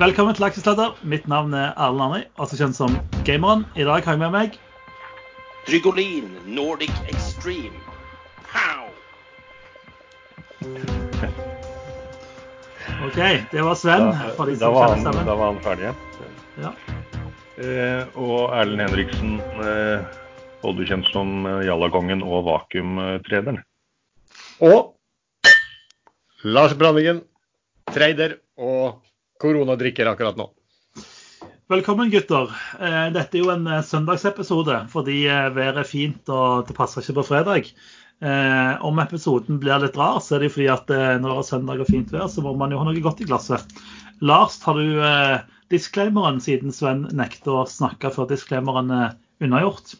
Velkommen til Aksjesladder. Mitt navn er Erlend Arni, også kjent som Gameren. I dag har jeg med meg Drygolin Nordic Extreme. Pow! OK, det var Sven. for de Da, som var kjenner han, stemmen. da var han ferdig. Ja. Eh, og Erlend Henriksen, eh, både kjent som eh, Jallakongen og vakuumtrederen. Og Lars Brandingen, trader og koronadrikker akkurat nå. Velkommen, gutter. Eh, Dette er jo en eh, søndagsepisode fordi eh, været er fint og det passer ikke på fredag. Eh, Om episoden blir litt rar, så er det fordi at når det er søndag og fint vær, så må man jo ha noe godt i glasset. Lars, tar du disclaimeren siden Sven nekter å snakke før disclaimeren er unnagjort?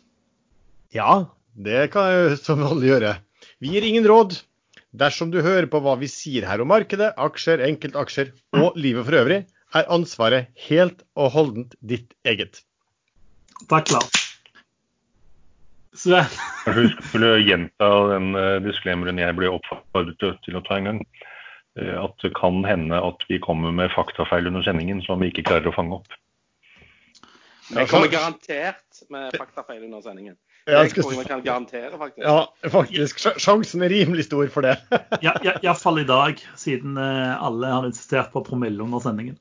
Ja, det kan jeg som vanlig gjøre. Vi gir ingen råd. Dersom du hører på hva vi sier her om markedet, aksjer, enkeltaksjer og livet for øvrig, er ansvaret helt og holdent ditt eget. Takk, Lars. Sven, Kanskje du skulle gjenta den eh, disclaimeren jeg ble oppfordret til- å ta en gang. Eh, at det kan hende at vi kommer med faktafeil under sendingen som vi ikke klarer å fange opp. Jeg kommer garantert med faktafeil under sendingen. Jeg tror vi kan garantere, faktisk. ja, faktisk. Sjansen er rimelig stor for det. ja, ja, iallfall i dag, siden eh, alle har insistert på promille under sendingen.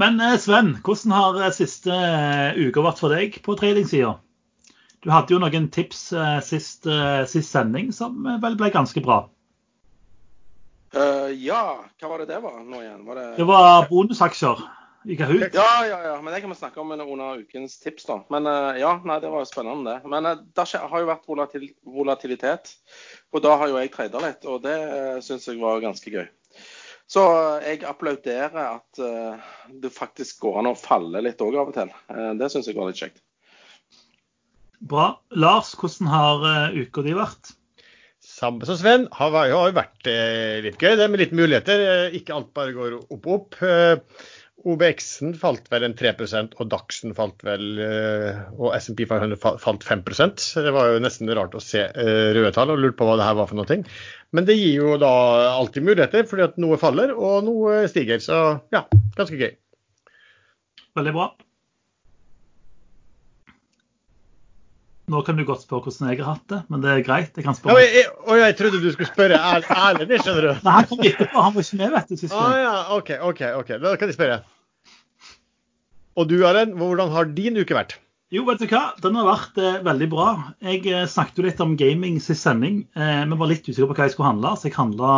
Men eh, Sven, hvordan har eh, siste uka vært for deg på tradingsida? Du hadde jo noen tips sist, sist sending som vel ble ganske bra. Uh, ja, hva var det det var nå igjen? Var det... Det var bonusaksjer i Kahoot. Ja, ja, ja. Men det kan vi snakke om under ukens tips, da. Men eh, ja, nei, det var jo spennende, det. Men uh, det har jo vært volatil volatilitet. Og da har jo jeg tradet litt, og det uh, syns jeg var ganske gøy. Så eh, jeg applauderer at eh, det faktisk går an å falle litt òg av og til. Eh, det syns jeg var litt kjekt. Bra. Lars, hvordan har eh, uka di vært? Samme som Sven. Har, har jo vært eh, litt gøy, det med litt muligheter. Eh, ikke alt bare går opp og opp. OBX-en falt vel en 3 og DAX-en falt vel eh, og SMP 500 falt 5 Det var jo nesten rart å se eh, røde tall og lurt på hva det her var for noe. Men det gir jo da alltid muligheter, fordi at noe faller og noe stiger. Så ja, ganske gøy. Veldig bra. Nå kan du godt spørre hvordan jeg har hatt det, men det er greit. Jeg kan spørre. Ja, jeg, og jeg trodde du skulle spørre Er- Erlend, det skjønner du. Nei, han kom etterpå. Han var ikke med, vet du. sist Ah, ja, OK, OK. ok. Da kan jeg spørre. Og du, Erlend, hvordan har din uke vært? Jo, vet du hva? Den har vært eh, veldig bra. Jeg eh, snakket jo litt om gaming sist sending. Eh, Vi var litt usikre på hva jeg skulle handle, så jeg handla,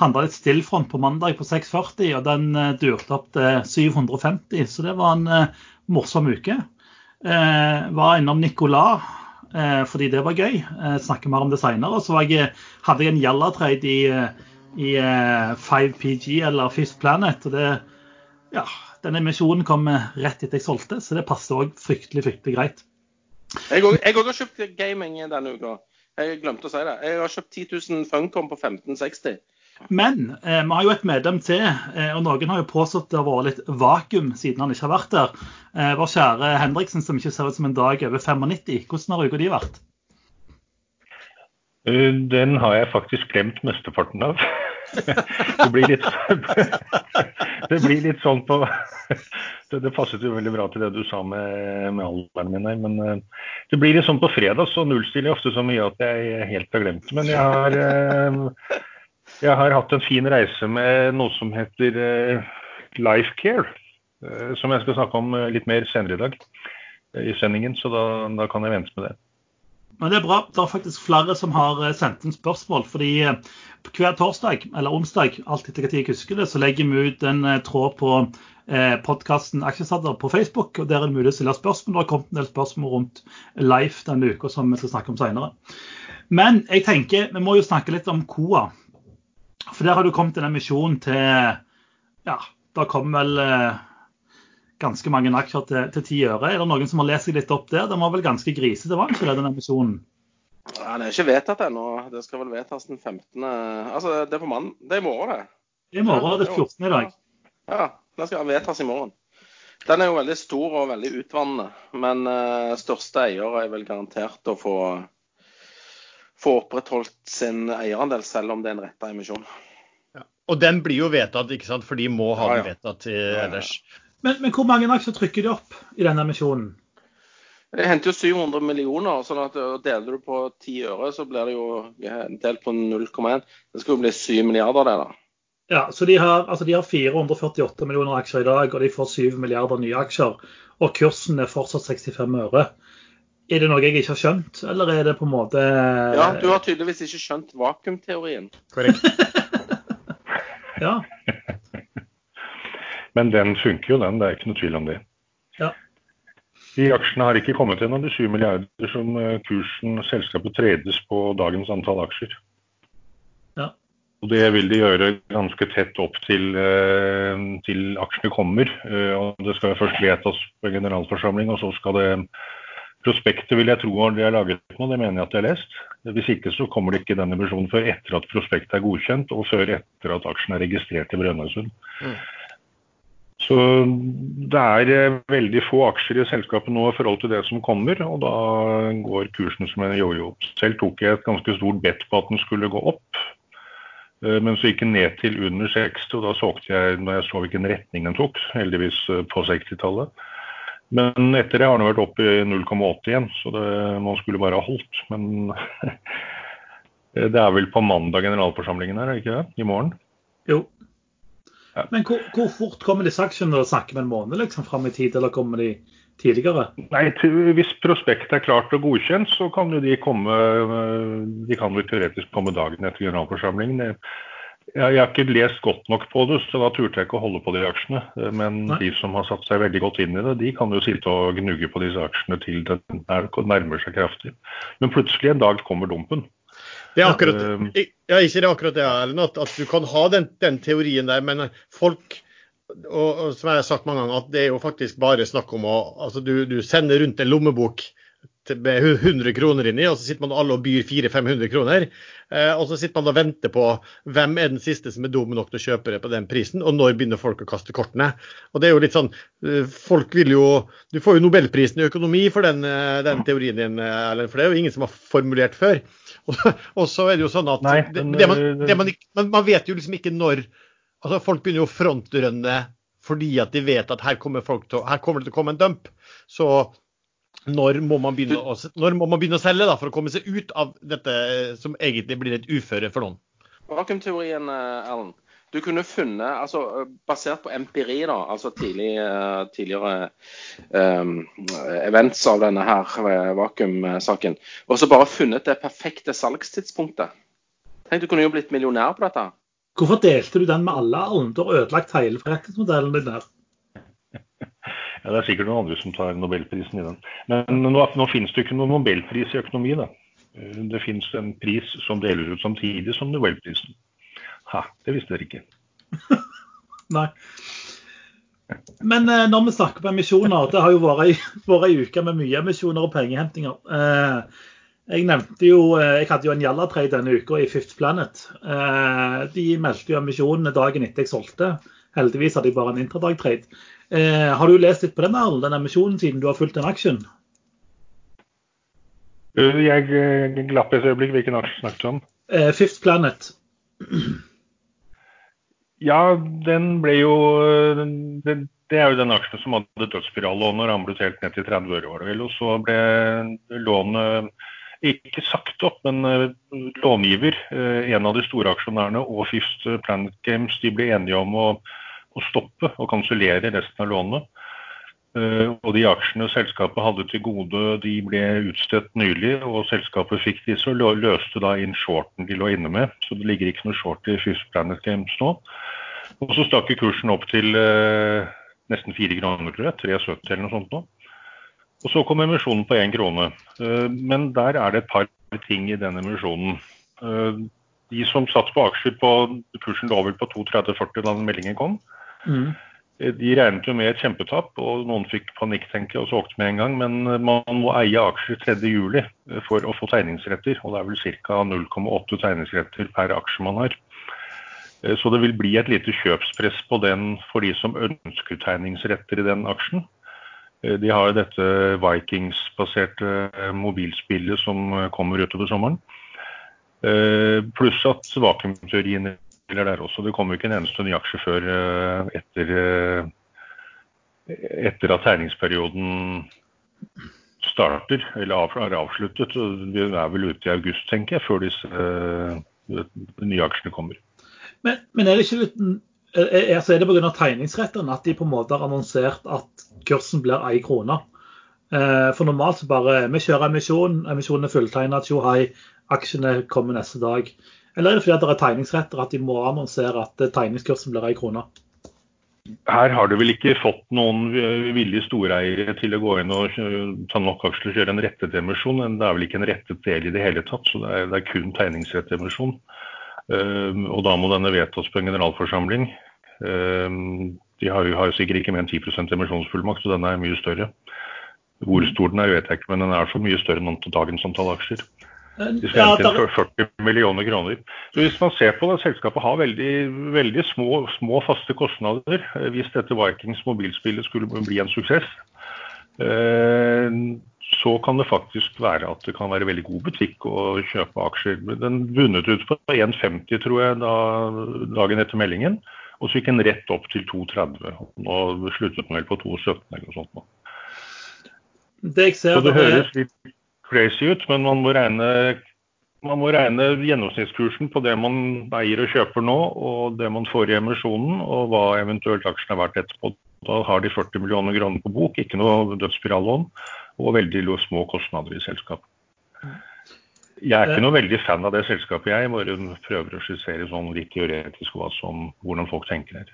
handla litt stillfront på mandag på 640, og den eh, durte opp til 750, så det var en eh, morsom uke. Eh, var innom Nicolas eh, fordi det var gøy. Eh, snakker mer om det seinere. Så jeg, hadde jeg en Jalla-trade i, i eh, 5PG, eller Fifth Planet. og det ja, denne emisjonen kom rett etter jeg solgte, så det passer òg fryktelig fryktelig greit. Jeg jeg òg har kjøpt gaming denne uka. Jeg glemte å si det. Jeg har kjøpt 10 000 Funcom på 1560. Men eh, vi har jo et medlem til, eh, og noen har jo påstått det har vært litt vakuum siden han ikke har vært der. Eh, vår kjære Henriksen, som ikke ser ut som en dag over 95. Hvordan har uka di vært? Eh, Den har jeg faktisk glemt mesteparten av. Det blir litt, det blir litt sånn på det, passet jo veldig bra til det du sa med, med alderen min her. Men eh, det blir litt sånn på fredag, så nullstiller jeg ofte så mye at jeg helt har glemt. Men jeg har, eh, jeg har hatt en fin reise med noe som heter eh, Life Care. eh, Som jeg skal snakke om eh, litt mer senere i dag i sendingen, så da, da kan jeg vente med det. Men det er bra. Det er faktisk flere som har sendt inn spørsmål. fordi hver torsdag eller onsdag alltid til når jeg husker det, så legger vi ut en tråd på podkasten Aksjesadder på Facebook. og Der er det mulig å stille spørsmål. Det har kommet en del spørsmål rundt Life denne uka som vi skal snakke om senere. Men jeg tenker, vi må jo snakke litt om KOA. For der har du kommet en emisjon til Ja, da kom vel eh, ganske mange aksjer til, til 10 øre. Er det noen som har lest seg litt opp der? Den var vel ganske grisete, var ikke det, den emisjonen? Ja, det er ikke vedtatt ennå. Det skal vel vedtas den 15. Altså, det er på mann. Det er i morgen, det. I morgen Det er 14. i dag. Ja, den skal vedtas i morgen. Den er jo veldig stor og veldig utvannende, men uh, største eier er vel garantert å få, få opprettholdt sin eierandel, selv om det er en retta emisjon. Ja. Og den blir jo vedtatt, ikke sant? for de må ha Ja, den vedtatt eh, ellers. Men, men hvor mange aksjer trykker de opp i denne emisjonen? Det henter jo 700 millioner, sånn at deler du på 10 øre, så blir det jo delt på 0,1. Det skal jo bli 7 milliarder, det, da. Ja, så de har, altså de har 448 millioner aksjer i dag, og de får 7 milliarder nye aksjer. Og kursen er fortsatt 65 øre. Er det noe jeg ikke har skjønt, eller er det på en måte Ja, du har tydeligvis ikke skjønt vakuumteorien. Korrekt. Ja, Men den funker jo, den. Det er ikke noe tvil om det. Ja. De aksjene har ikke kommet gjennom de 7 milliarder som eh, kursen selskapet tredes på dagens antall aksjer. Ja. Og Det vil de gjøre ganske tett opp til, eh, til aksjene kommer. Eh, og Det skal først vedtas på generalforsamling, og så skal det Prospektet vil jeg tro har de har laget nå, det mener jeg at jeg har lest. Hvis ikke så kommer det ikke den emisjonen før etter at prospektet er godkjent, og før etter at aksjen er registrert i Brønnøysund. Mm. Så det er eh, veldig få aksjer i selskapet nå i forhold til det som kommer, og da går kursen som en jojo. Selv tok jeg et ganske stort bet på at den skulle gå opp. Eh, Men så gikk den ned til under 60, og da solgte jeg jeg så hvilken retning den tok. Heldigvis eh, på 60-tallet. Men etter det har den vært oppe i 0,80 igjen, så det, man skulle bare ha holdt. Men det er vel på mandag generalforsamlingen her, er ikke det? I morgen? jo. Ja. Men hvor, hvor fort kommer disse aksjene snakker med en måned liksom fram i tid, eller kommer de tidligere? Nei, Hvis prospektet er klart og godkjent, så kan jo de komme De kan vel teoretisk komme dagen etter generalforsamlingen. Jeg, har ikke lest godt nok på det, så da turte jeg ikke å holde på de aksjene. Men Nei. de som har satt seg veldig godt inn i det, de kan jo sitte og gnugge på disse aksjene til det nærmer seg kraftig. Men plutselig en dag kommer dumpen. Det er akkurat, um, ja, ikke det er akkurat det, Erlend, at, at du kan ha den, den teorien der, men folk og, og som jeg har sagt mange ganger, at det er jo faktisk bare snakk om å altså Du, du sender rundt en lommebok med 100 kroner inni, og så sitter man alle og byr 400-500 kroner. Eh, og så sitter man og venter på hvem er den siste som er dum nok til å kjøpe det på den prisen, og når begynner folk å kaste kortene. Og det er jo litt sånn eh, Folk vil jo Du får jo nobelprisen i økonomi for den, eh, den teorien din, Erlend, for det er jo ingen som har formulert før. Og, og så er det jo sånn at Nei, men, det man, det man, ikke- man, man vet jo liksom ikke når altså Folk begynner jo å frontrønne fordi at de vet at her kommer, folk til, her kommer det til å komme en dump. Så når må å, når må man begynne å selge da, for å komme seg ut av dette eh, som egentlig blir et uføre for noen? Vakuumteorien, eh, Erlend. Du kunne funnet, altså eh, basert på empiri, da, altså tidlig, tidligere um, events av denne her vakuumsaken, og så bare funnet det perfekte salgstidspunktet. Tenk, du kunne jo blitt millionær på dette. Hvorfor delte du den med alle, Erlend? Du har ødelagt hele forretningsmodellen din der. Ja, Det er sikkert noen andre som tar nobelprisen i den. Men nå, nå finnes det jo ikke noen nobelpris i økonomi. da. Eh, Det finnes en pris som deles ut samtidig som nobelprisen. Ha, det visste dere ikke. Nei. Men eh, når vi snakker om emisjoner, det har jo vært ei, uke med mye emisjoner og pengehentinger. Eh, jeg nevnte jo, eh, jeg hadde jo en Jalla-trade denne uka i Fifth Planet. Eh, de meldte jo emisjonene dagen etter jeg solgte. Heldigvis hadde jeg bare en intradag-trade. Eh, har du lest litt på den, Erlend, den emisjonen, siden du har fulgt den aksjen? Eh, Jeg eh, glapp et øyeblikk. Hvilken aksje snakket om? Eh, Fifth Planet. Ja, den ble jo eh, Det, det er jo den aksjen som hadde dødsspirallån når han ble helt ned til 30 øre, var det vel. Og så ble lånet ikke sagt opp, men eh, långiver, eh, en av de store aksjonærene og Fifth Planet Games, de ble enige om å, å stoppe og kansellere resten av lånet. Eh, og de aksjene selskapet hadde til gode, de ble utstedt nylig, og selskapet fikk disse og løste da inn shorten de lå inne med. Så det ligger ikke noe short i Fifth Planet Games nå. Og så stakk kursen opp til eh, nesten fire kroner, tror jeg. 3,70 eller noe sånt nå. Og så kom emisjonen på én krone. Eh, men der er det et par ting i den emisjonen. Eh, de som satt på aksjer på kursen lå vel på 2,30-40 da den meldingen kom. Mm. Eh, De regnet jo med et kjempetap, og noen fikk panikk tenker jeg, og solgte med en gang. Men eh, man må eie aksjer 3.7 eh, for å få tegningsretter. Og det er vel ca. 0,8 tegningsretter per aksje man har. Så det vil bli et lite kjøpspress på den for de som ønsker tegningsretter i den aksjen. De har dette Vikings-baserte mobilspillet som kommer utover sommeren. Pluss at vakuumteorien spiller der også. Det kommer ikke en eneste ny aksje før eh, etter, eh, etter at tegningsperioden starter, eller er avsluttet. Vi er vel ute i august, tenker jeg, før disse uh, nye aksjene kommer. Men, men, er det ikke litt er, er det pga. tegningsrettene at de på en måte har annonsert at kursen blir ei krone? For normalt så bare vi kjører emisjon, emisjonen er fulltegna, tjo hei, aksjene kommer neste dag. Eller er det fordi det er tegningsretter at de må annonsere at tegningskursen blir ei krone? Her har du vel ikke fått noen villige storeiere til å gå inn og ta nok aksjer å kjøre en rettet emisjon. Det er vel ikke en rettet del i det hele tatt, så det er, det er kun tegningsrettemisjon. Um, og da må denne vedtas på en generalforsamling. Um, de har jo, har jo, sikkert ikke mer enn 10% emisjonsfullmakt, så den er mye større. Hvor stor den er, vet jeg ikke, men den er så mye større enn dagens antall aksjer. De skal hente inn 40 millioner kroner. Så Hvis man ser på det, selskapet har veldig, veldig små, små, faste kostnader. Hvis dette Vikings mobilspillet skulle bli en suksess, eh, så kan det faktisk være at det kan være veldig god butikk å kjøpe aksjer. Den bundet ut på 1,50 tror jeg da, dagen etter meldingen, og så gikk den rett opp til 2,30. Nå sluttet den vel på 2,17 eller noe sånt. Det jeg ser, så det høres litt crazy ut, men man må regne, man må regne gjennomsnittskursen på det man eier og kjøper nå, og det man får i emisjonen, og hva eventuelt aksjen er verdt etterpå. Da har de 40 millioner kroner på bok, ikke noe dødsspirallån, og veldig små kostnader i selskapet. Jeg er ikke noe veldig fan av det selskapet, jeg. Bare prøver å skissere sånn litt teoretisk som, hvordan folk tenker her.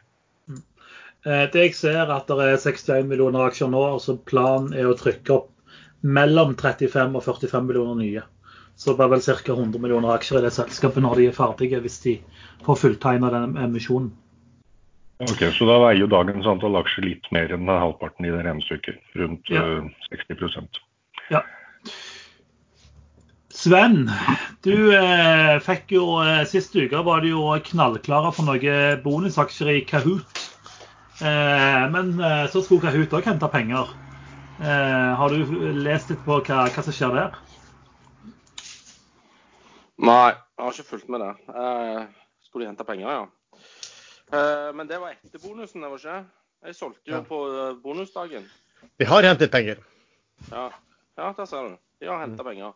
Eh, det jeg ser er at det er 61 millioner aksjer nå, og så planen er å trykke opp mellom 35 og 45 millioner nye. Så det blir vel ca. 100 millioner aksjer i det selskapet når de er ferdige, hvis de får fulltegna den emisjonen. Ok, Så da veier jo dagens antall aksjer litt mer enn halvparten i det regnestykket. Rundt ja. 60 eh, Ja. Sven, du eh, fikk jo eh, sist uke var du jo knallklare for noen bonusaksjer i Kahoot. Eh, men eh, så skulle Kahoot òg hente penger. Eh, har du lest litt på hva, hva, som skjer der? Nei, jeg har ikke fulgt med det. Eh, skulle de hente penger, ja. Eh, men det var etter bonusen, det var ikke? Jeg solgte jo ja. på eh, bonusdagen. De har hentet penger. Ja, ja der ser du. De har henta mm. penger.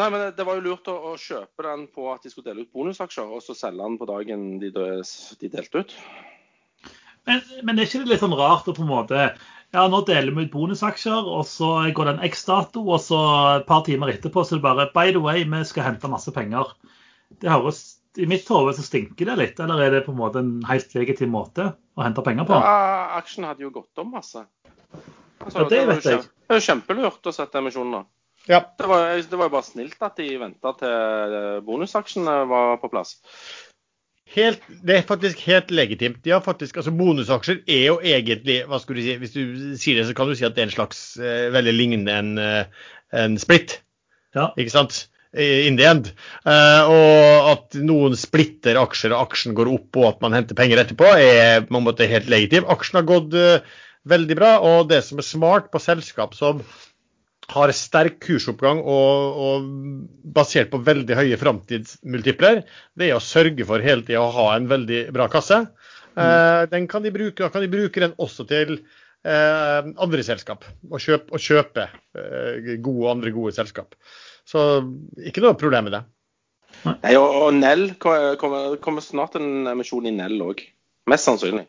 Nei, men Det var jo lurt å, å, kjøpe den på at de skulle dele ut bonusaksjer, og så selge den på dagen de, de delte ut. Men, men er ikke det litt sånn rart å på en måte ja, nå deler vi ut bonusaksjer, og så går det en X-dato, og så et par timer etterpå så er det bare By the way, vi skal hente masse penger. Det høres I mitt hode så stinker det litt, eller er det på en måte en helt legitim måte å hente penger på? Ja, aksjen hadde jo gått om masse. Altså, ja, det, det vet jeg. Det er jo kjempelurt å sette emisjoner. Ja. Det var, det var jo bare snilt at de venta til bonusaksjene var på plass. Helt, det er faktisk helt legitimt. De har faktisk, altså Bonusaksjer er jo egentlig hva skulle du si, Hvis du sier det, så kan du si at det er en slags eh, veldig lignende en, eh, en splitt. Ja. Ikke sant? In the end. Uh, og at noen splitter aksjer og aksjen går opp, og at man henter penger etterpå, er på en måte helt legitimt. Aksjen har gått uh, veldig bra, og det som er smart på selskap som har sterk kursoppgang og, og, basert på veldig høye framtidsmultipler, det er å sørge for hele tida å ha en veldig bra kasse. Mm. Eh, den kan de bruke, kan de bruke den også til eh, andre selskap, og kjøpe, og kjøpe eh, gode, andre gode selskap. Så ikke noe problem med det. Nei, og, og Nell kommer, kommer snart en emisjon i Nell òg. Mest sannsynlig.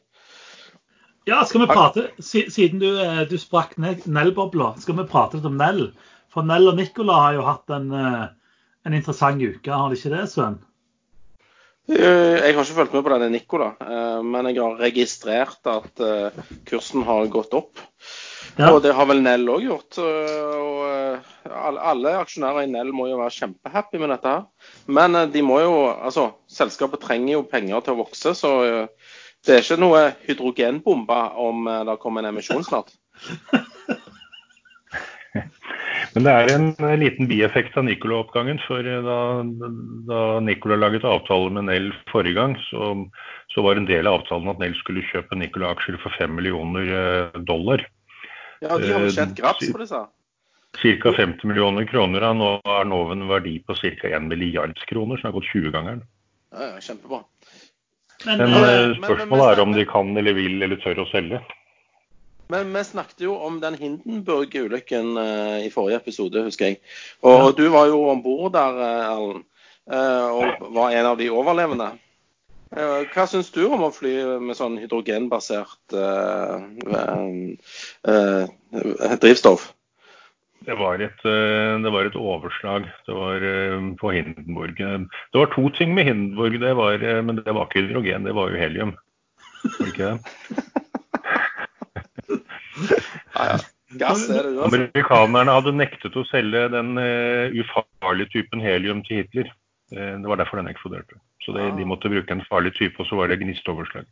Ja, skal vi prate, Siden du, eh, du sprakk Nell-bobla, skal vi prate litt om Nell. For Nell og Nicola har jo hatt en, eh, en interessant uke, har de ikke det, Sven? Eh, jeg har ikke fulgt med på denne Nicola, men jeg har registrert at kursen har gått opp. Ja. Og det har vel Nell òg gjort. Og alle aksjonærer i Nell må jo være kjempehappy med dette her. Men de må jo Altså, selskapet trenger jo penger til å vokse, så det er ikke noe hydrogenbombe om eh, det kommer en emisjon snart? Men det er en liten bieffekt av Nicola-oppgangen. For eh, da, da Nicola laget avtale med Nell forrige gang, så, så, var en del av avtalen at Nell skulle kjøpe Nicola-aksjer for 5 millioner eh, dollar. Ja, de har vel tjent graps på disse? Ca. 50 millioner kroner. Nå er nå en verdi på ca. 1 milliard kroner, som har gått 20-gangeren. kjempebra. Men Men, eh, eh, spørsmålet er om de kan eller vil eller tør å selge. Men vi snakket jo om den Hindenburg-ulykken eh, i forrige episode, husker jeg. Og, ja. du var jo om bord der, eh, Erlend, og var en av de overlevende. Hva syns du om å fly med sånn hydrogenbasert uh, uh, uh, drivstoff? Det var, et, eh, det var et overslag. Det var eh, på Hindenburg. Det var to ting med Hindenburg, det var, eh, men det var ikke hydrogen, det var jo helium. Var det ikke det? Ja, ja. Gass er det uansett. Amerikanerne hadde nektet å selge den ufarlige typen helium til Hitler. Det var derfor den eksploderte. Så det, Ah. de måtte bruke en farlig type, og så var det gnistoverslag.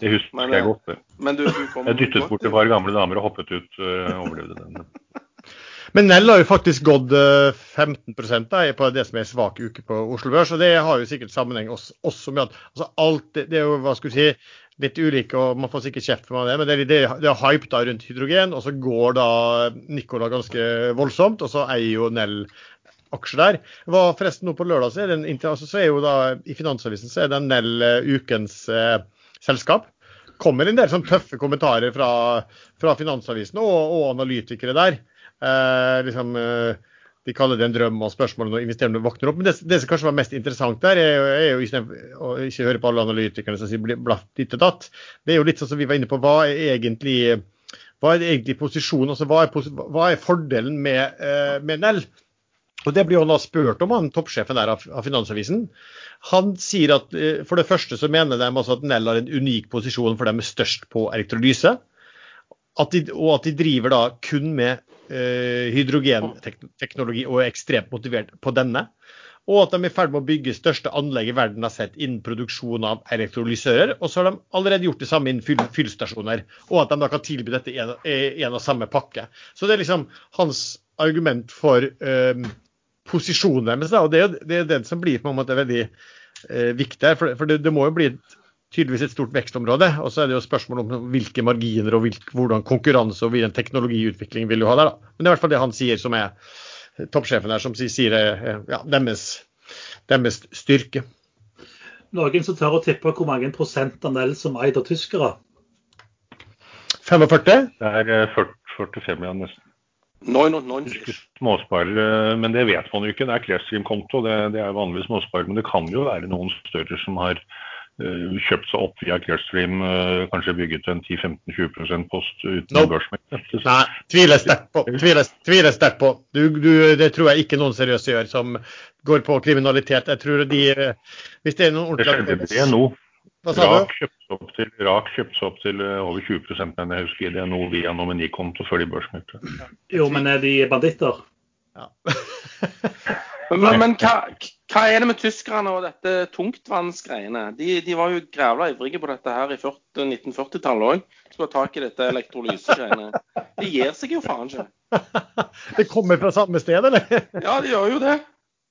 Det husker Men, jeg godt. det. Men du, du kom Jeg dyttet bort et par gamle damer og hoppet ut og overlevde den. Men Nell har jo faktisk gått eh, 15 da, på det som er svak uke på Oslo Børs. og Det har jo sikkert sammenheng også, også med at altså alt, det, det er jo hva skal vi si, litt ulike, og man får sikkert kjeft for det, men det, er- det, det er hype da rundt hydrogen, og så går da Nicola ganske voldsomt, og så eier jo Nell aksjer der. Hva forresten nå på lørdag så er, det altså, så er jo da i Finansavisen så er det Nell eh, ukens eh, selskap. Kommer en del sånn tøffe kommentarer fra, fra Finansavisen og, og analytikere der. Eh, liksom, eh, de kaller det en drøm og spørsmål når investerende våkner opp. Men det, det som kanskje var mest interessant der, er jo, er jo istedenfor å ikke høre på alle analytikerne som sier blaff ditt og datt, det er jo litt sånn som vi var inne på, hva er egentlig hva er egentlig posisjonen, altså hva er, hva er fordelen med, eh, med Nell? Og Det blir jo da spurt om han toppsjefen der av, av Finansavisen. Han sier at for det første så mener de altså at Nell har en unik posisjon for dem er størst på elektrolyse. At de, og at de driver da kun med eh, hydrogenteknologi og er ekstremt motivert på denne. Og at de er i ferd med å bygge største anlegget verden har sett innen produksjon av elektrolysører. Og så har de allerede gjort det samme innen fyll, fyllstasjoner. Og at de da kan tilby dette i en, en og samme pakke. Så det er liksom hans argument for eh, posisjonen deres. Og det er det, er den som blir på en måte veldig eh, viktig her. For, for det, det må jo bli et, tydeligvis et stort vekstområde. Og så er det jo spørsmål om hvilke marginer og hvilk, hvordan konkurranse og hvilken teknologiutvikling vil du ha der. da. Men det er i hvert fall det han sier som er toppsjefen her, som sier, sier er ja, deres, deres styrke. Noen som tør å tippe hvor mange prosentandel som eier tyskere? 45? Det er eh, 40, 45, ja, nesten. 99. Småsparere, men det vet man jo ikke. Det er Clearstream-konto, det, det er vanlig småsparer. Men det kan jo være noen større som har eh, kjøpt seg opp via Clearstream, eh, kanskje bygget en 10-15-20% post uten Nope. børsmekter. Nei, tviler sterkt på. Tviler, tviler sterkt på. Du, du, det tror jeg ikke noen seriøse gjør som går på kriminalitet. Jeg tror de eh, Hvis det er noen Det skjedde det nå. Hva sa Rak du? kjøpte opp til, Rak kjøpte seg opp til eh, over 20% men jeg husker det er nå via nominikonto før de børsmeldte. Jo, men er de banditter? Ja. Men, men, men hva, hva er det med tyskerne og dette tungtvannsgreiene? De, de var jo grævla ivrige på dette her i 1940-tallet òg. Skulle ha tak i dette elektrolysegreiene. De gir seg jo faen ikke. Det kommer fra samme sted, eller? Ja, de gjør jo det.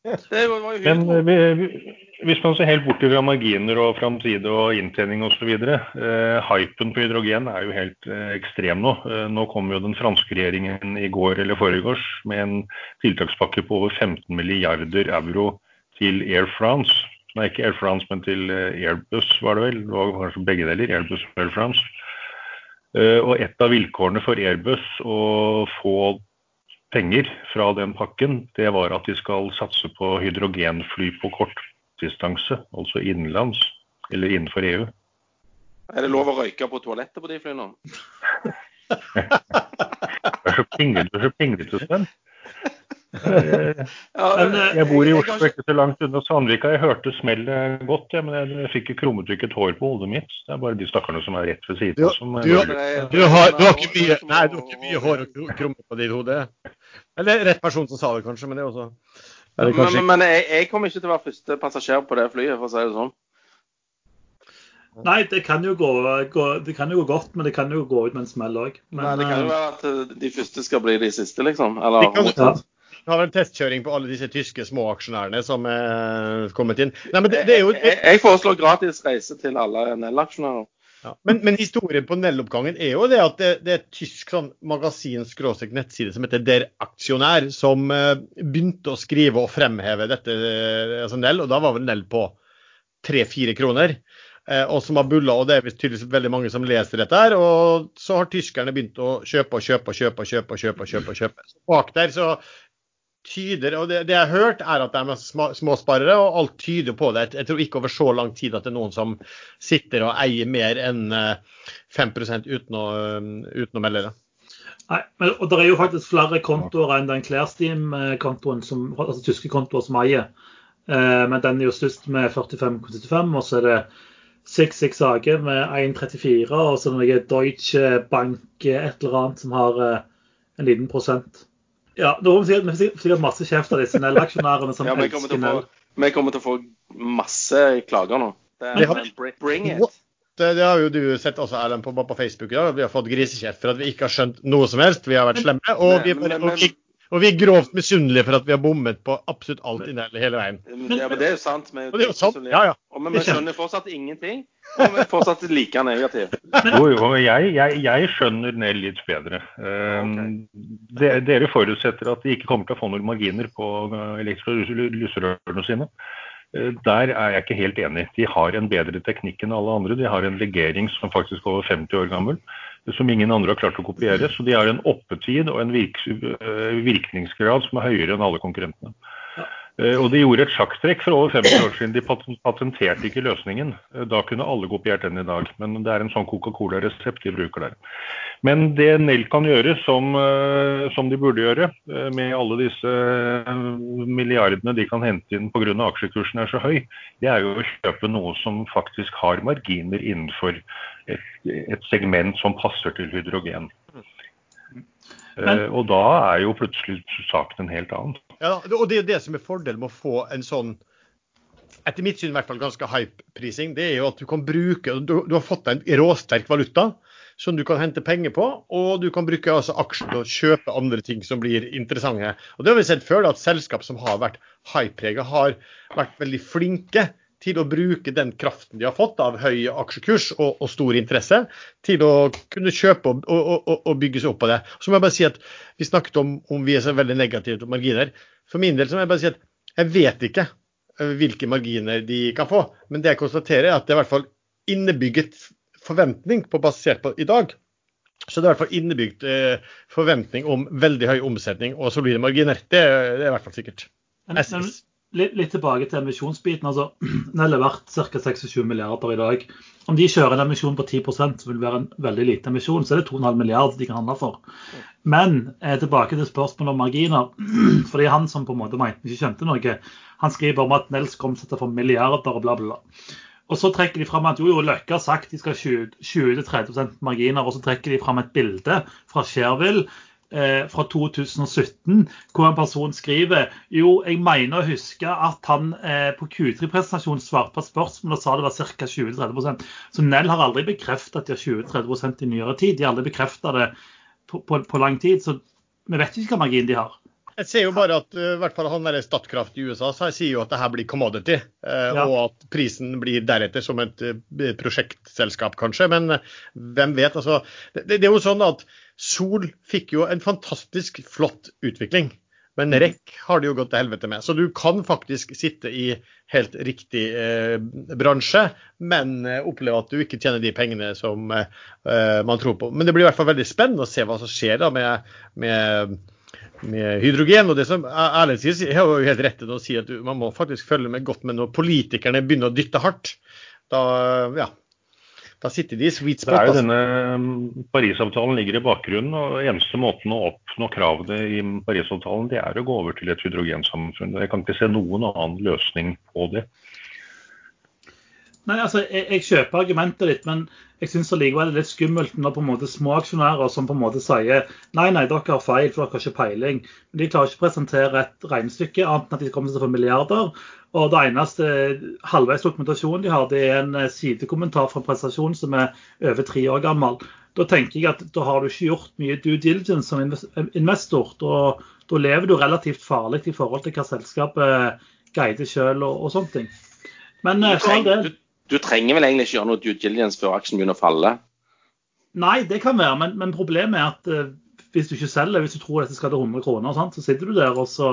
Det var jo Men eh, vi- vi- hvis man ser helt bort fra marginer og framside og inntjening osv. Eh, hypen på hydrogen er jo helt eh, ekstrem nå. Eh, nå kom jo den franske regjeringen i går eller foregårs med en tiltakspakke på over 15 milliarder euro til Air France. Nei, ikke Air France, men til eh, Airbus, var det vel. Det var kanskje begge deler. Airbus og Air France. Eh, og et av vilkårene for Airbus å få penger fra den pakken, det var at de skal satse på hydrogenfly på kortdistanse, altså innenlands, eller innenfor EU. Er det lov å røyke på toalettet på de flyene? Det er så pinglete, Sven. Eh, Ja, Men, eh, Jeg bor i Oslo, ikke- så langt unna Sandvika. Jeg hørte smellet godt, ja, men jeg, jeg fikk ikke krummetrykket hår på hodet mitt. Det er bare de stakkarene som er rett ved siden Du- som du- eh, Du har, du har ikke mye Nei, du har ikke mye hår og krumme på ditt hode. Eller rett person som sa det, kanskje, men det er også er det Men, kanskje men, men jeg, jeg kommer ikke til å være første passasjer på det flyet, for å si det sånn. Nei, det kan jo gå, gå, det kan jo gå godt, men det kan jo gå ut med en smell òg. Det kan jo være at de første skal bli de siste, liksom. Eller de kan- motsatt. Har vel testkjøring på alle disse tyske småaksjonærene som er kommet inn. Nei, men det, det jo jeg, jeg foreslår gratis reise til alle Nell-aksjonærer. ja. men, men historien på Nell-oppgangen er jo det at det, det er et tysk sånn magasin-nettside som heter Der Aksjonær, som eh, begynte å skrive og fremheve dette, eh, altså Nell, og da var vel Nell på tre-fire kroner. Eh, og som har bulla, og det er tydeligvis veldig mange som leser dette. her, Og så har tyskerne begynt å kjøpe og kjøpe og kjøpe. og kjøpe og kjøpe og kjøpe. og kjøpe. Så bak der så tyder, og det, det jeg har hørt, er at de er småsparere, og alt tyder på det. Jeg tror ikke over så lang tid at det er noen som sitter og eier mer enn 5% uten å, uten å melde det. Nei, men, og Det er jo faktisk flere kontoer enn den Klærsteam-kontoen, altså tyske kontoer som eier. Eh, men den er jo størst med 45,75, og så er det 66 AG med 1,34, og så er det Deutsche Bank et eller annet som har eh, en liten prosent. Ja, nå får vi sikkert masse kjeft av disse Nell-aksjonærene som ja, vi elsker Nell. Vi kommer til å få masse klager nå. Det er, bring it. Det, det, har jo du sett også, Erlend, på, på Facebook. Ja. Vi har fått grisekjeft for at vi ikke har skjønt noe som helst. Vi har vært slemme. Og vi, og vi, og vi er grovt misunnelige for at vi har bommet på absolutt alt inni hele veien. Ja, men det er jo sant. Men, og det er jo sant. Ja, ja. Og, men vi skjønner fortsatt ingenting. Og vi fortsatt like negativ. Jo, jo, jeg, jeg, jeg skjønner Nell litt bedre. Um, okay. Dere forutsetter at de ikke kommer til å få noen marginer på lyserørene sine. Eh, der er jeg ikke helt enig. De har en bedre teknikk enn alle andre. De har en legering som faktisk er over 50 år gammel, som ingen andre har klart å kopiere. Så de har en oppetid og en virk eh, virkningsgrad som er høyere enn alle konkurrentene. Eh, og de gjorde et sjakktrekk for over 50 år siden. De patenterte ikke løsningen. Eh, da kunne alle kopiert den i dag. Men det er en sånn Coca-Cola-resept de bruker der. Men det Nell kan gjøre, som, eh, som, de burde gjøre, med alle disse milliardene de kan hente inn pga. aksjekursen er så høy, det er jo å kjøpe noe som faktisk har marginer innenfor et, et segment som passer til hydrogen. Men, og da er jo plutselig saken en helt annen. Ja, og det er det som er fordelen med å få en sånn etter mitt syn i hvert fall ganske hype-prising, det er jo at du kan bruke Du, du har fått deg en råsterk valuta som du kan hente penger på, og du kan bruke altså aksjer til å kjøpe andre ting som blir interessante. Og Det har vi sett før, at selskap som har vært hype-prega, har vært veldig flinke til å bruke den kraften de har fått av høy aksjekurs og, og stor interesse, til å kunne kjøpe og, og, og, bygge seg opp på det. Så må jeg bare si at Vi snakket om om vi er så veldig negative til marginer. For min del så må jeg bare si at jeg vet ikke eh, hvilke marginer de kan få. Men det jeg konstaterer er at det er i hvert fall innebygget forventning på basert på i dag. Så det er i hvert fall innebygd eh, forventning om veldig høy omsetning og solide marginer. Det, det er i hvert fall sikkert. Men, men, litt, litt, tilbake til emisjonsbiten. altså Nell er verdt ca. 26 milliarder i dag. Om de kjører en emisjon på 10% så vil være en veldig liten emisjon. Så er det 2,5 milliarder de kan handle for. Men eh, tilbake til spørsmålet om marginer. fordi han som på en måte mente ikke skjønte noe, han skriver om at Nels skal omsette for milliarder og bla, bla. Og så trekker de fram at jo, jo, Løkke har sagt de skal ha 20-30% marginer. Og så trekker de fram et bilde fra Sherville eh, fra 2017, hvor en person skriver jo, jeg mener å huske at han eh, på Q3-presentasjonen svarte på spørsmål og sa det var ca. 20-30% Så Nell har aldri bekreftet at de har 20-30% i nyere tid. De har aldri bekreftet det på, på, på, lang tid. Så vi vet ikke hva margin de har. Jeg ser jo bare at i hvert fall han der Statkraft i USA så jeg sier jo at det her blir commodity, uh, ja. og at prisen blir deretter som et prosjektselskap, kanskje. Men hvem vet? altså, det, det, er jo sånn at Sol fikk jo en fantastisk flott utvikling. Men mm. REC har det jo gått til helvete med. Så du kan faktisk sitte i helt riktig eh, bransje, men eh, oppleve at du ikke tjener de pengene som eh, man tror på. Men det blir i hvert fall veldig spennende å se hva som skjer da med, med, med hydrogen. Og det som Erlend sier, jeg har jo helt rett til å si at man må faktisk følge med godt med når politikerne begynner å dytte hardt. Da, ja, da sitter de i sweet spot. Det er jo denne um, Parisavtalen ligger i bakgrunnen. og Eneste måten å oppnå kravene i Parisavtalen det er å gå over til et hydrogensamfunn. Jeg kan ikke se noen annen løsning på det. Nei, altså, jeg, jeg kjøper argumentet ditt, men jeg syns likevel det er litt skummelt når på en måte små aksjonærer som på en måte sier nei, nei, dere har feil, for dere har ikke peiling. Men de klarer ikke å presentere et regnestykke annet enn at de kommer å få milliarder. Og det eneste halvveis dokumentasjonen de har, det er en eh, sidekommentar fra en presentasjon som er over tre år gammel. Da tenker jeg at da har du ikke gjort mye due diligence som investor. Da, da lever du relativt farlig i forhold til hva selskapet guider sjøl og, og sånne ting. Men for all trenger, du, trenger vel egentlig ikke gjøre noe due diligence før aksjen begynner å falle? Nei, det kan være, men, men problemet er at uh, hvis du ikke selger, hvis du tror dette skal til 100 kroner, sant, så sitter du der og så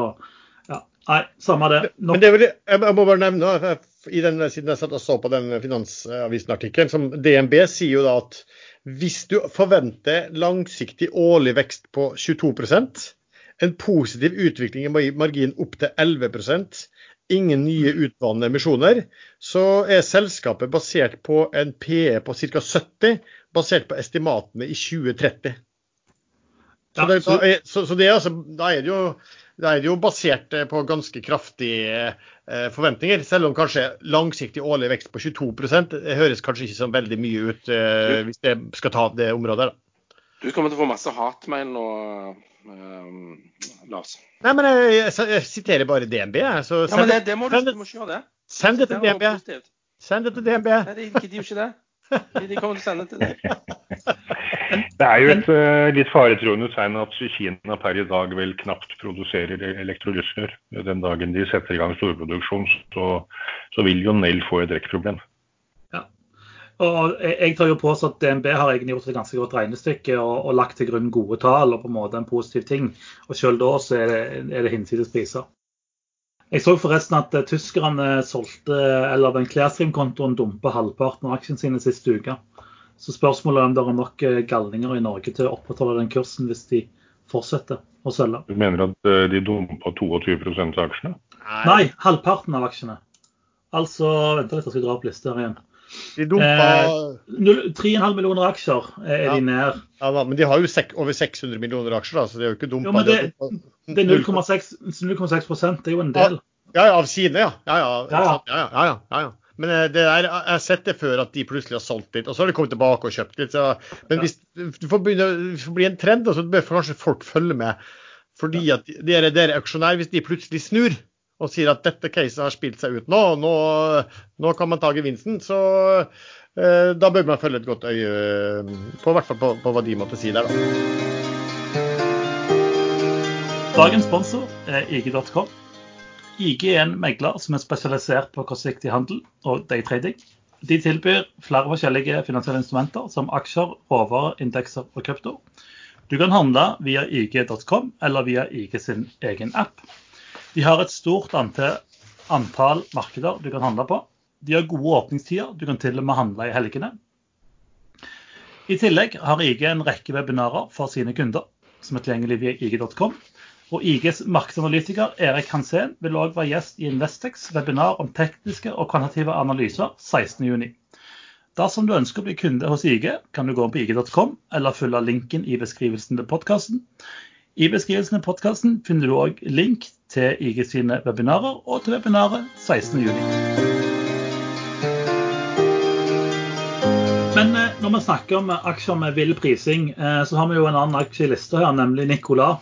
Nei, samme det. Nok. Men det vil, jeg må bare nevne, i den, siden jeg satt og så på den Finansavisen-artikkelen, som DNB sier jo da at hvis du forventer langsiktig årlig vekst på 22% en positiv utvikling i margin opp til 11 ingen nye utvannede emisjoner, så er selskapet basert på en PE på ca. 70, basert på estimatene i 2030. Så, det, så, så, så det er altså, da er det jo da er det jo basert eh, på ganske kraftige eh, forventninger. Selv om kanskje langsiktig årlig vekst på 22 det høres kanskje ikke så veldig mye ut eh, hvis det skal ta det området. Da. Du kommer til å få masse hatmail nå, Lars. Nei, men jeg, jeg, jeg siterer bare DNB. Så ja, men det, det må du, du må ikke gjøre det. Send det til DNB. Send det til DNB. Nei, de gidder jo ikke det. De kommer til å sende det til deg. Det er jo et uh, litt faretruende tegn at Kina per i dag vel knapt produserer elektrolysser. Den dagen de setter i gang storproduksjon, så, så vil jo Nell få et rekkproblem. Og jeg tar jo på oss at DNB har egentlig gjort et ganske godt regnestykke og, og, lagt til grunn gode tall og på en måte en positiv ting. Og selv da så er det, er det hinsides priser. Jeg så forresten at uh, tyskerne solgte, eller den Clearstream-kontoen dumpa halvparten av aksjene sine siste uke. Så spørsmålet er om det er nok eh, galninger i Norge til å opprettholde den kursen hvis de fortsetter å selge. Du mener at eh, de dumpa 22 av aksjene? Nei, halvparten av aksjene. Altså Vent litt, jeg skal dra opp lista her igjen. De dumpa eh, 3,5 millioner aksjer er ja. de nær. Ja, men de har jo over 600 millioner aksjer, da, så det er jo ikke dumpa. Jo, men det, det er 0,6 det er jo en del. Ja, ja av sine, ja. Ja, ja. ja, ja. ja, ja, ja. Men eh, det der, jeg har sett det før at de plutselig har solgt litt, og så har de kommet tilbake og kjøpt litt. Så, men hvis det får, får bli en trend, så bør kanskje folk følge med. Fordi at dere, dere aksjonær hvis de plutselig snur og sier at dette caset har spilt seg ut nå, nå, nå kan man ta gevinsten, så eh, da bør man følge et godt øye på, hvert fall på, på hva de måtte si der, da. Dagens sponsor er IG.com. IG er en megler som er spesialisert på kortsiktig handel og daytrading. De tilbyr flere forskjellige finansielle instrumenter som aksjer, råvarer, indekser og krypto. Du kan handle via ig.com eller via IG sin egen app. De har et stort antall, antall markeder du kan handle på. De har gode åpningstider, du kan til og med handle i helgene. I tillegg har IG en rekke webinarer for sine kunder, som er tilgjengelig via ig.com. Og IGs markedsanalytiker Erik Hansen vil òg være gjest i Investex webinar om tekniske og kvantitative analyser 16.6. Dersom du ønsker å bli kunde hos IG, kan du gå på ig.com eller følge linken i beskrivelsen til podkasten. I beskrivelsen til podkasten finner du òg link til IG sine webinarer og til webinaret 16.6. Men eh, når vi snakker om aksjer med vill prising, eh, så har vi jo en annen aksje i lista her, nemlig Nicola.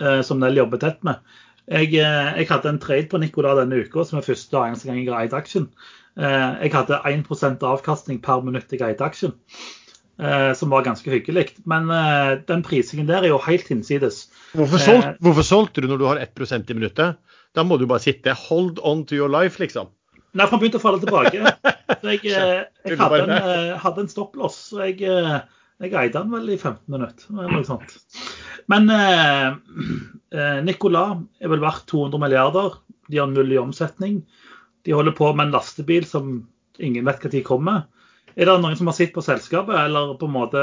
Eh, som Nell jobber tett med. Jeg, jeg, hadde en trade på Nicola denne uka, som er første og eneste gang jeg har aksjen. Jeg hadde 1% avkastning per minutt jeg eide aksjen, som var ganske hyggelig. Men den prisingen der er jo helt hinsides. Hvorfor, solg, hvorfor solgte du når du har 1% i minuttet? Da må du bare sitte hold on to your life, liksom. Nei, for han begynte å falle tilbake. Så jeg, jeg hadde, en, hadde en stopplås. Så jeg, jeg eide han vel i 15 minutter. eller noe sånt. Men eh, eh Nicolas er vel verdt 200 milliarder. De har null i omsetning. De holder på med en lastebil som ingen vet når kommer. Er det noen som har sett på selskapet, eller på en måte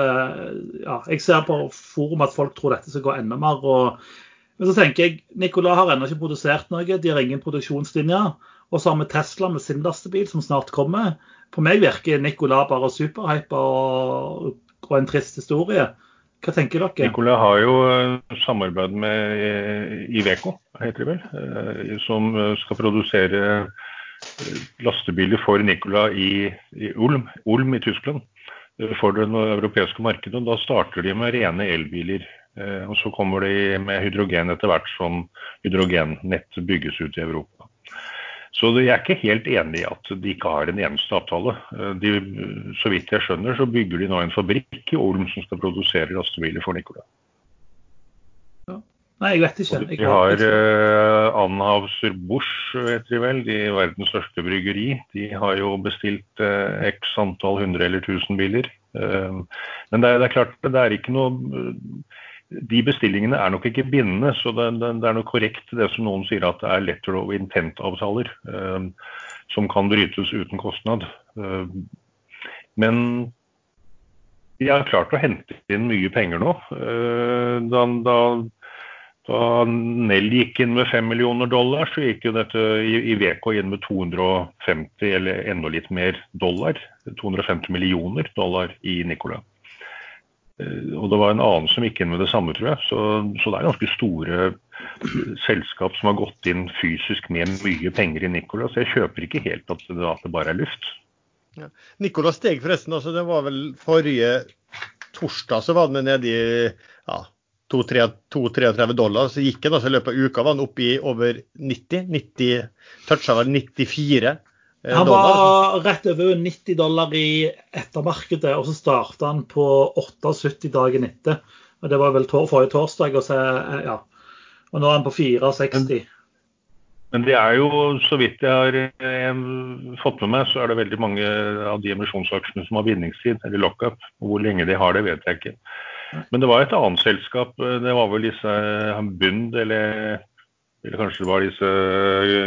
ja, Jeg ser på forum at folk tror dette skal gå enda mer. Og, men så tenker jeg Nicolas har ennå ikke produsert noe. De har ingen produksjonslinjer. Og så har vi Tesla med sin lastebil som snart kommer. På meg virker Nicolas bare superhypa og, og en trist historie. Hva tenker dere? Nicola har jo eh, samarbeid med eh, Iveco, heter det vel, eh, som skal produsere lastebiler for Nicola i, i Ulm, Ulm, i Tyskland for det europeiske markedet. Da starter de med rene elbiler. Og så kommer de med hydrogen etter hvert som hydrogennettet bygges ut i Europa. Så jeg er ikke helt enig i at de ikke har en eneste avtale. Eh, de, så vidt jeg skjønner, så bygger de nå en fabrikk i Olm som skal produsere lastebiler for Nicola. Nei, jeg vet ikke. Jeg de har uh, Anhauser-Busch, vet de vel, de verdens største bryggeri. De har jo bestilt uh, x antall hundre eller tusen biler. Uh, men det er, det er, klart, det er ikke noe de bestillingene er nok ikke bindende, så det, det, det, er nok korrekt det som noen sier at det er letter of intent-avtaler. Som kan brytes uten kostnad. Men de har klart å hente inn mye penger nå. Da, da da Nell gikk inn med 5 millioner dollar, så gikk jo dette Iveco inn med 250 eller enda litt mer dollar. 250 millioner dollar i Nicola. Eh, og det var en annen som gikk inn med det samme, tror jeg. Så, så det er ganske store selskap som har gått inn fysisk med mye penger i Nicola. Så jeg kjøper ikke helt at det, at det bare er luft. Ja. Nicola steg forresten, altså det var vel forrige torsdag så var den nede i ja, 2-33 dollar, så gikk han altså i løpet av uka var han oppe i over 90. 90 toucha vel 94 dollar. Han var rett over 90 dollar i ettermarkedet, og så starta han på 78 dagen etter. og Det var vel forrige torsdag, og, så, eh, ja. og nå er han på 64. Men det er jo, så vidt jeg har eh, fått med meg, så er det veldig mange av de emisjonsaksjene som har vinningstid, eller lockup. Hvor lenge de har det, vet jeg ikke. Men det var et annet selskap. Det var vel disse Bund, eller, eller kanskje det var disse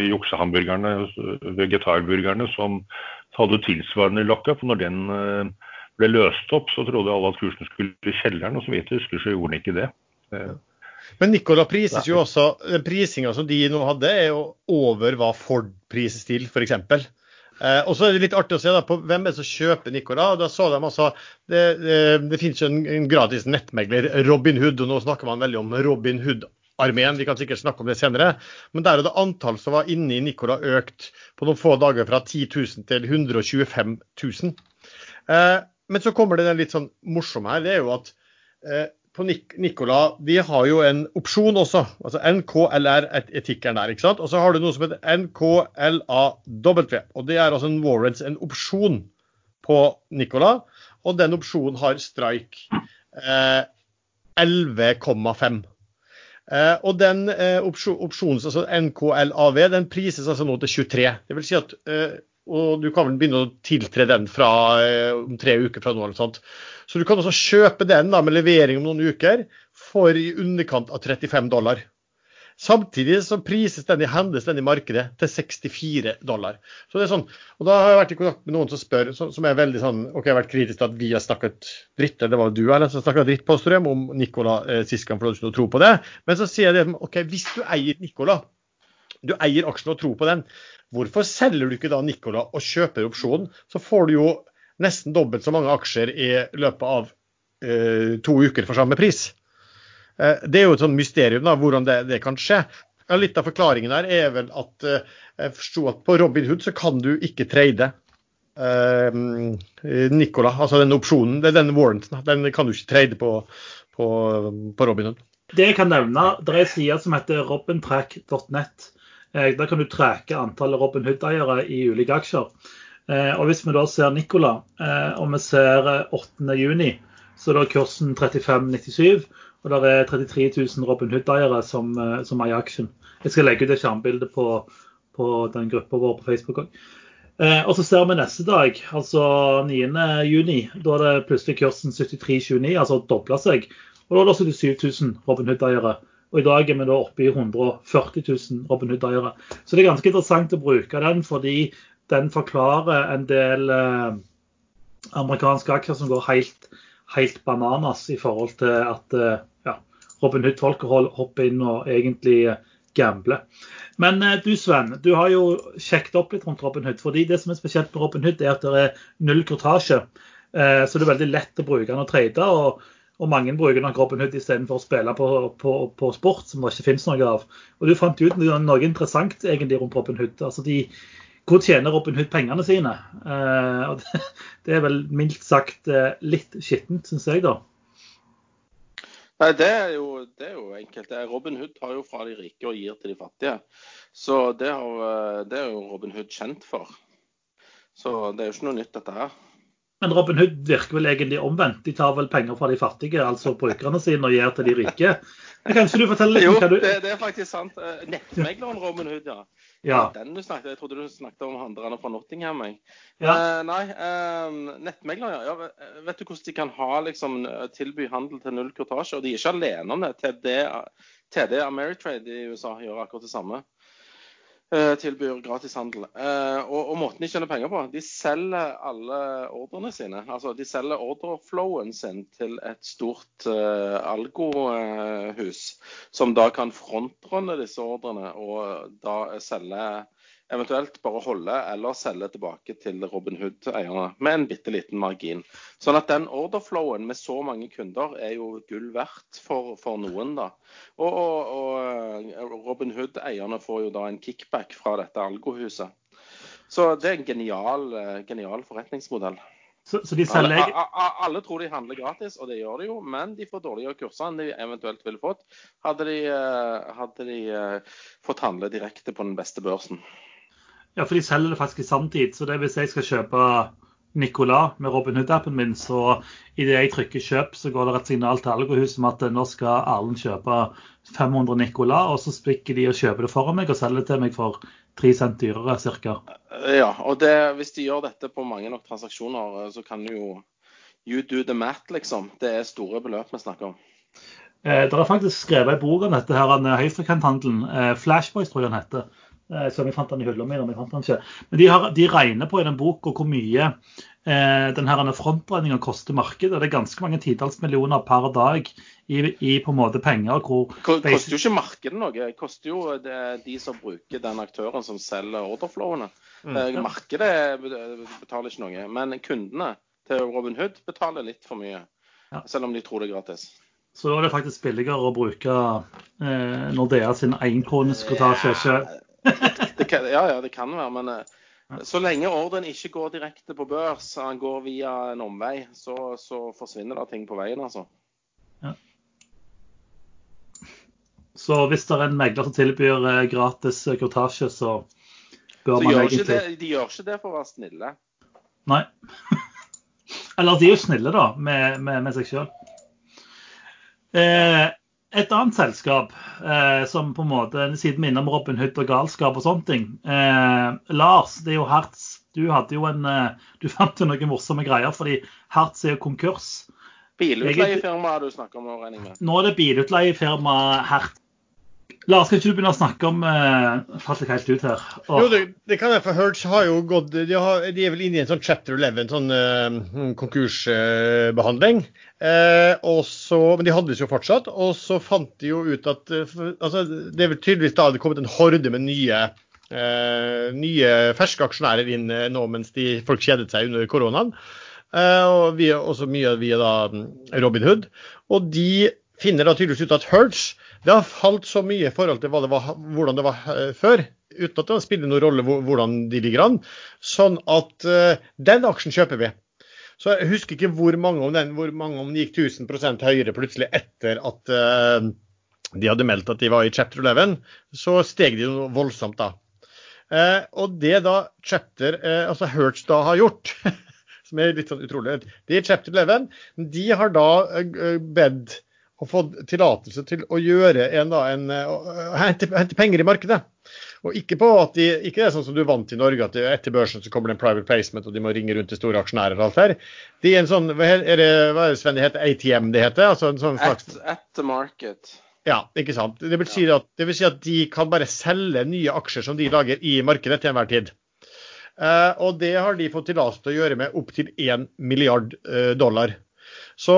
juksehamburgerne, vegetarburgerne, som hadde tilsvarende lockup. Når den eh, ble løst opp, så trodde alle at kursen skulle i kjelleren, og så vidt jeg husker, så gjorde den ikke det. Eh, Men Nicola prises jo også Den prisinga som de nå hadde, er jo over hva Ford prises til, f.eks. Eh, og så er det litt artig å se da, på hvem er det som kjøper Nicola. da så de altså, Det, det, det finnes jo en, en, gratis nettmegler, Robin Hood, og nå snakker man veldig om Robin Hood-armeen. Vi kan sikkert snakke om det senere. Men der er det antall som var inne i Nicola økt på noen få dager fra 10 000 til 125 000. Eh, men så kommer det den litt sånn morsomme her. Det er jo at eh, på Nicola de har jo en opsjon også. altså NKLR et tikkeren der. ikke sant? Og så har du noe som heter NKLAW. og Det er altså en warrants, en opsjon på Nicola. Og den opsjonen har strike eh, 11,5. Eh, og den eh, opsjonen, altså NKLAV, den prises altså nå til 23. Det vil si at eh, og du kan vel begynne å tiltre den fra eh, om tre uker fra nå. eller sånt. Så du kan også kjøpe den da, med levering om noen uker for i underkant av 35 dollar. Samtidig så prises den i hendes den i markedet til 64 dollar. Så det er sånn, og Da har jeg vært i kontakt med noen som spør, som er veldig sånn OK, jeg har vært kritisk til at vi har snakket dritt, eller det var du eller som snakka dritt på Strøm om Nicola eh, sist gang, for du ikke tro på det. Men så sier jeg det, OK, hvis du eier Nicola, du eier aksjen og tror på den, Hvorfor selger du ikke da Nicola og kjøper opsjonen? Så får du jo nesten dobbelt så mange aksjer i løpet av eh, to uker for samme pris. Eh, det er jo et sånt mysterium da, hvordan det, det kan skje. Ja, litt av forklaringen her er vel at eh, jeg forsto at på Robinhood så kan du ikke trade eh, Nicola, altså den opsjonen, den warranten, den kan du ikke trade på, på, på Robinhood. Det jeg kan nevne, det er en side som heter robintrack.net. Eh, der kan du tracke antallet Robin Hood-eiere i ulike aksjer. Eh, og Hvis vi da ser Nicola, eh, og vi ser 8.6, så er da kursen 35,97. Og det er 33 000 Robin Hood-eiere som, som eier aksjen. Jeg skal legge ut et skjermbilde på, på den gruppa vår på Facebook òg. Og så ser vi neste dag, altså 9.6. Da er det plutselig kursen 73,29, altså dobla seg. Og da er det 77 000 Robin Hood-eiere. Og i dag er vi da oppe i 140 000 Robin Hood-eiere. Så det er ganske interessant å bruke den, fordi den forklarer en del eh, amerikanske aksjer som går helt, helt, bananas i forhold til at eh, ja, Robin Hood-folket hopper inn og egentlig eh, gambler. Men eh, du Sven, du har jo sjekket opp litt rundt Robin Hood. fordi Det som er spesielt med Robin Hood, er at det er null kortasje. Eh, så det er veldig lett å bruke den og trade. og og mange bruker nok Robin Hood istedenfor å spille på, på, på, sport, som det ikke finnes noe av. Og Du fant ut noe interessant egentlig rundt Robin Hood. Altså de, hvor tjener Robin Hood pengene sine? Eh, det, det, er vel mildt sagt eh, litt skittent, syns jeg, da. Nei, det er, jo, det er, jo, enkelt. Robin Hood tar jo fra de rike og gir til de fattige. Så det, har, eh, det er jo Robin Hood kjent for. Så det er jo ikke noe nytt, dette her. Men Robin Hood virker vel egentlig omvendt. De tar vel penger fra de fattige, altså brukerne sine, og gir til de rike. Men ikke du fortelle litt Jo, du Jo, det, det, er faktisk sant. Eh, nettmegleren Robin Hood, ja. ja. Den du snakket, Jeg trodde du snakket om handlerne fra Nottingham. Jeg. Ja. Uh, nei, uh, nettmegler, ja. ja. Vet du hvordan de kan ha, liksom, tilby handel til null kortasje? Og de er ikke alene om det. TD, TD Ameritrade i USA gjør akkurat det samme. Eh, tilbyr gratishandel. Eh, og, og måten de tjener penger på, de selger alle ordrene sine. Altså de selger ordreflowen sin til et stort uh, algohus, som da kan frontrunde disse ordrene og da selge eventuelt bare holde eller selge tilbake til Robin Hood-eierne med en bitte liten margin. Sånn at den orderflowen med så mange kunder er jo gull verdt for, for noen, da. Og, og, og Robin Hood-eierne får jo da en kickback fra dette algohuset. Så det er en genial, genial forretningsmodell. Så, så de selger... alle, alle, tror de handler gratis, og det gjør de jo, men de får dårligere kurser enn de eventuelt ville fått hadde de, hadde de fått handle direkte på den beste børsen. Ja, for de selger det faktisk i samtid. Så det hvis jeg skal kjøpe Nicolas med Robin Hood-appen min, så idet jeg trykker kjøp, så går det et signal til Algohuset om at nå skal Erlend kjøpe 500 Nicolas, og så sprikker de og kjøper det foran meg og selger det til meg for 3 cent dyrere ca. Ja, og det, hvis de gjør dette på mange nok transaksjoner, så kan du jo You do the math, liksom. Det er store beløp vi snakker om. Eh, det er faktisk skrevet en bok om dette, her, høyfrekventhandelen. Eh, Flashboys tror jeg den heter. Eh, så jeg fant den i hylla mi. Men, fant den ikke. men de, har, de regner på i den boka hvor mye eh, denne frontregninga koster markedet. Det er ganske mange titalls millioner per dag i, i, på en måte penger. Hvor koster jo ikke markedet noe. Det koster jo det, de som bruker den aktøren som selger orderflowene. Mm. Eh, markedet betaler ikke noe. Men kundene til Robin Hood betaler litt for mye. Ja. Selv om de tror det er gratis. Så da er det faktisk billigere å bruke eh, Nordea sin enkroneskortasje selv det kan, ja, ja, det kan være. Men uh, så lenge ordren ikke går direkte på børs, han går via en omvei, så, så forsvinner det ting på veien, altså. Ja. Så hvis det er en megler som tilbyr uh, gratis kortasje, så bør så man gjør egentlig det, De gjør ikke det for å være snille. Nei. Eller de er jo snille, da, med, med, med seg sjøl. Eh, et annet selskap eh, som på en måte, siden minner om Robin Hood og galskap og sånne ting. Eh, Lars, det er jo Hertz. Du hadde jo en, eh, du fant jo noen morsomme greier, fordi Hertz er jo konkurs. Bilutleiefirma du snakker om, regner jeg med? Nå er det bilutleiefirma Hertz Lars, skal ikke du begynne å snakke om uh, Falt jeg helt ut her? Oh. Jo, det, det, kan jeg, for Hertz har jo gått de, har, de, er vel inne i en sånn chapter 11, sånn uh, konkursbehandling. Uh, uh, men de handles jo fortsatt. Og så fant de jo ut at uh, altså, Det er vel tydeligvis da det kommet en horde med nye, nye ferske aksjonærer inn nå mens de, folk kjedet seg under koronaen. og via, også mye via da Robin Hood. Og de finner da tydeligvis ut at Hertz det har falt så mye i forhold til det var, hvordan det var eh, før, uten at det spiller noen rolle hvordan de ligger an. Sånn at uh, den aksjen kjøper vi. Så jeg husker ikke hvor mange om den, hvor mange om den gikk 1000 høyere plutselig etter at uh, de hadde meldt at de var i chapter 11. Så steg de noe voldsomt da. Uh, og det da chapter, altså Hertz da har gjort, som er litt sånn utrolig, det er chapter 11, de har da bedt og fått tillatelse til å gjøre en, da, en, uh, hente, hente, penger i markedet. Og ikke på at de, ikke det er sånn som du vant i Norge, at etter børsen så kommer det en private placement og de må ringe rundt til store aksjonærer og alt der. De er en sånn, er det, hva er det Sven det heter, ATM det heter? Altså en sånn slags... At, at the market. Ja, ikke sant. Det vil, si at, det vil si at de kan bare selge nye aksjer som de lager i markedet til enhver tid. Uh, og det har de fått tillatelse til å gjøre med opptil 1 milliard uh, dollar. Så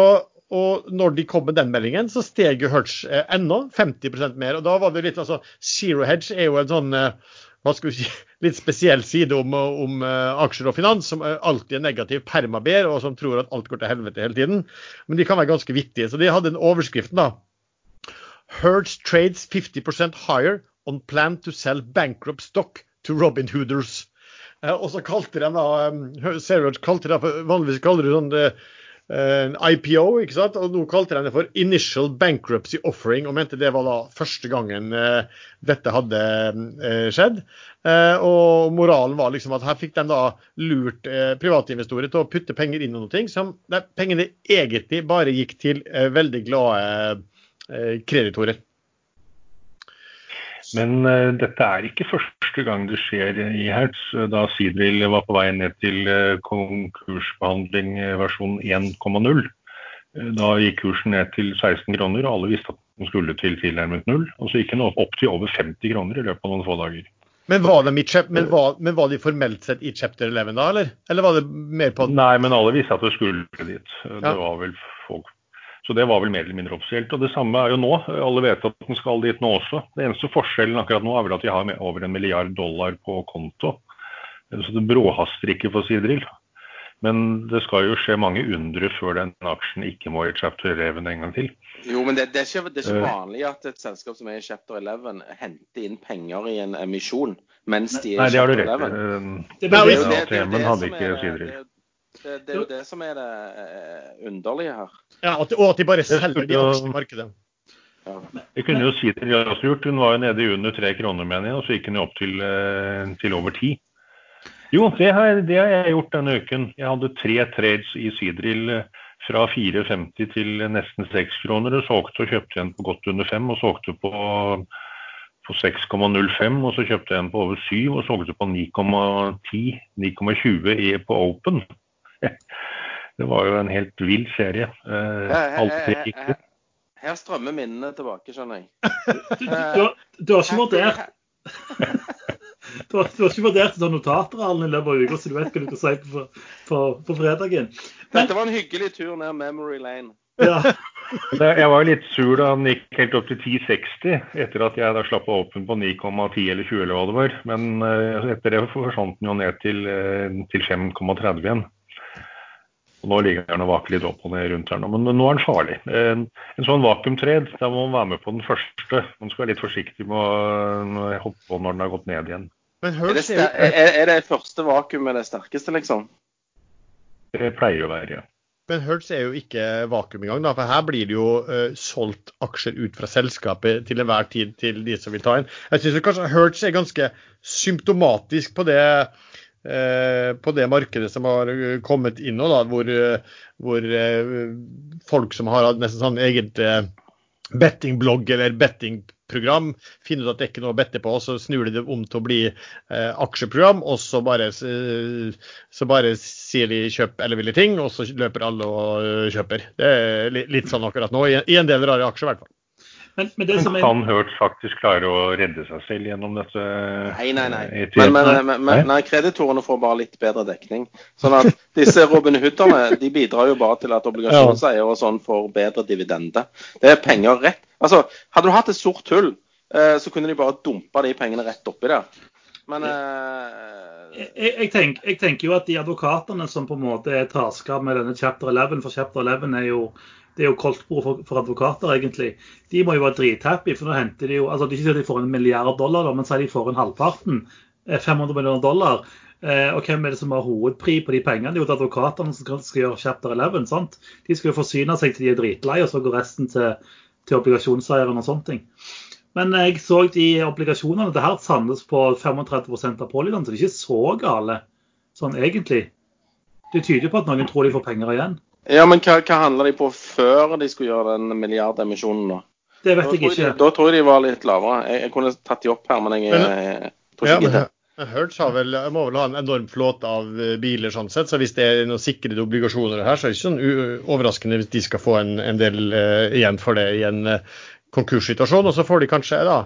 og når de kom med den meldingen, så steg jo Hertz eh, ennå 50% mer. Og da var det litt altså Zero Hedge er jo en sånn eh, hva skal vi si, litt spesiell side om, om uh, aksjer og finans, som alltid er negativ permaber, og som tror at alt går til helvete hele tiden. Men de kan være ganske vittige. Så de hadde en overskrift, da. Hertz trades 50% higher on plan to sell bankrupt stock to Robin Hooders. Og så kalte de da Zero Hedge kalte de, vanligvis kaller de sånn en eh, IPO, ikke sant? og nå kalte de det for Initial Bankruptcy Offering, og mente det var da første gangen uh, dette hadde uh, skjedd. Og moralen var liksom at her fikk de da lurt private investorer til å putte penger inn i noe som pengene egentlig bare gikk til veldig glade kreditorer. Men uh, dette er ikke første gang det skjer i Hertz. Da Sidril var på vei ned til uh, konkursbehandling uh, versjon 1,0. Da gikk kursen ned til 16 kroner, og alle visste at den skulle til tilnærmet null. Og så gikk den opp, til over 50 kroner i løpet av noen få dager. Men var, de men, var, men var de formelt sett i chapter 11 da, eller? Eller var det mer på Nei, men alle visste at det skulle dit. Det Ja. var vel folk Så det var vel mer eller mindre offisielt. Og det samme er jo nå. Alle vet at den skal dit nå også. Det eneste forskjellen akkurat nå er vel at de har med over en milliard dollar på konto. Så det bråhaster ikke for Sidril. Men det skal jo skje mange undre før den aksjen ikke må i chapter 11 en gang til. Jo, men det, det, er ikke, det er ikke Eh. vanlig at et selskap som er i chapter 11, henter inn penger i en emisjon mens de er Nei, i det har du chapter rett i. 11. Eh, Det er Ja, det, det, er jo det hadde som ikke er Sidril. Det, det, det er jo det som er det eh, underlige her. ja, at, Og at de bare selger de aksjene i markedet. Ja. Det kunne jo Sidril også gjort. Hun var jo nede i under tre kroner, mener jeg, og så gikk hun jo opp til, eh, til over ti. Jo, det har, det har jeg gjort denne uken. Jeg hadde tre trades i Sidril eh, fra 4,50 til nesten 6 kroner. og Solgte og kjøpte en på godt under 5, og solgte på, på 6,05. Og så kjøpte jeg en på over 7 og solgte på 9,10, 9,20 på Open. Det var jo en helt vill serie. Alt Her, tre gikk ut. her strømmer minnene tilbake, skjønner jeg. Du, du, du, har- du har ikke vurdert du har, du har ikke vurdert å ta notater Arlen, i løpet av uka, så du vet hva du skal si på, på, på fredagen. Dette var en hyggelig tur ned memory lane. Ja. Jeg var jo litt sur da han gikk helt opp til 10,60, etter at jeg da slapp av åpen på 9,10 eller 20 eller hva det var. Men eh, etter det forsvant den jo ned til, eh, til 5,30 igjen. Og Nå ligger han og vaker litt opp og ned rundt her nå, men nå er han farlig. En, en sånn vakuumtred, da må man være med på den første. Man skal være litt forsiktig med å hoppe på når den har gått ned igjen. Men Er det, er er, det første vakuumet det sterkeste, liksom? Det pleier å være, ja. Men Hertz er jo ikke vakuum engang, da, for her blir det jo uh, solgt aksjer ut fra selskapet til enhver tid til de som vil ta inn. Jeg syns kanskje Hertz er ganske symptomatisk på det, på det markedet som har eh, kommet inn nå, da, hvor, eh, hvor eh, folk som har nesten sånn eget eh, bettingblogg eller bettingprogram, finner ut at det ikke er noe å bette på, og så snur de det om til å bli eh, aksjeprogram, og så bare, eh, så bare sier de kjøp elleville ting, og så løper alle og eh, kjøper. Det er litt sånn akkurat nå, i en del rare aksjer i hvert fall. Men, men det som er Kan Hertz faktisk klare å redde seg selv gjennom dette? Nei, nei, nei. Men, men, men, Nei? men nei, kreditorene får bare litt bedre dekning. Sånn at disse Robin Hooderne de bidrar jo bare til at obligasjonseiere og sånn får bedre dividende. Det er penger rett Altså, Hadde du hatt et sort hull, eh, så kunne de bare dumpa de pengene rett oppi der. Men eh, jeg, jeg, tenker, jeg tenker jo at de advokatene som på en måte er taska med denne chapter 11, for chapter 11 er jo det er jo koldtbord for, for advokater, egentlig. De må jo være drithappy, for nå henter de jo altså Det er ikke sånn at de får en milliard dollar, men sier de får en halvparten. eh, 500 millioner dollar. Eh, og hvem er det som har hovedpri på de pengene? Det er jo advokatene som skal, gjøre chapter 11. sant? De skal jo forsyne seg til de er dritlei, og så går resten til, til obligasjonseieren og sånne ting. Men jeg så de obligasjonene Det her sandes på 35% av pålydene, så det er ikke så gale sånn egentlig. Det tyder jo på at noen tror de får penger igjen. Ja, men hva, hva handla de på før de skulle gjøre den milliardemisjonen, da? Det vet da jeg ikke. de, da tror jeg de var litt lavere. Jeg, jeg kunne tatt de opp her, men jeg, jeg, tror ikke ja, det. men Hertz har vel, må vel ha en enorm flåte av eh, biler, sånn sett, så hvis det er noen sikrede obligasjoner her, så er det ikke sånn u- overraskende hvis de skal få en, en del uh, igjen for det i en uh, konkurssituasjon. Og så får de kanskje da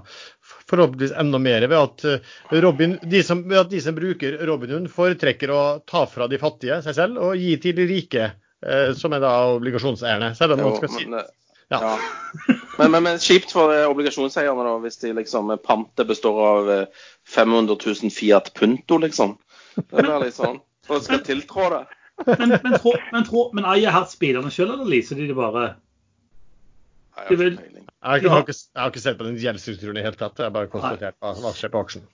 forhåpentligvis enda mer ved at, eh, Robin, de som, ved at de som bruker Robinhood, foretrekker å ta fra de fattige seg selv og gi til de rike, eh, som er da obligasjonseierne. Selv om Jo, man skal si men, eh, Ja. ja. men, men, men kjipt for eh, obligasjonseierne da, hvis de liksom Pante pantet består av eh, 500 000 Fiat Punto, liksom. Det blir litt sånn. Og skal tiltrå det. Men, men, tro, men, tro, men eier Hertz bilene sjøl, eller leaser de det bare? De jeg har vil- ikke. Jeg har, ikke- jeg, har ikke, jeg har ikke sett på den gjeldsstrukturen i det hele tatt. Jeg har bare konstatert hva som skjer på aksjen.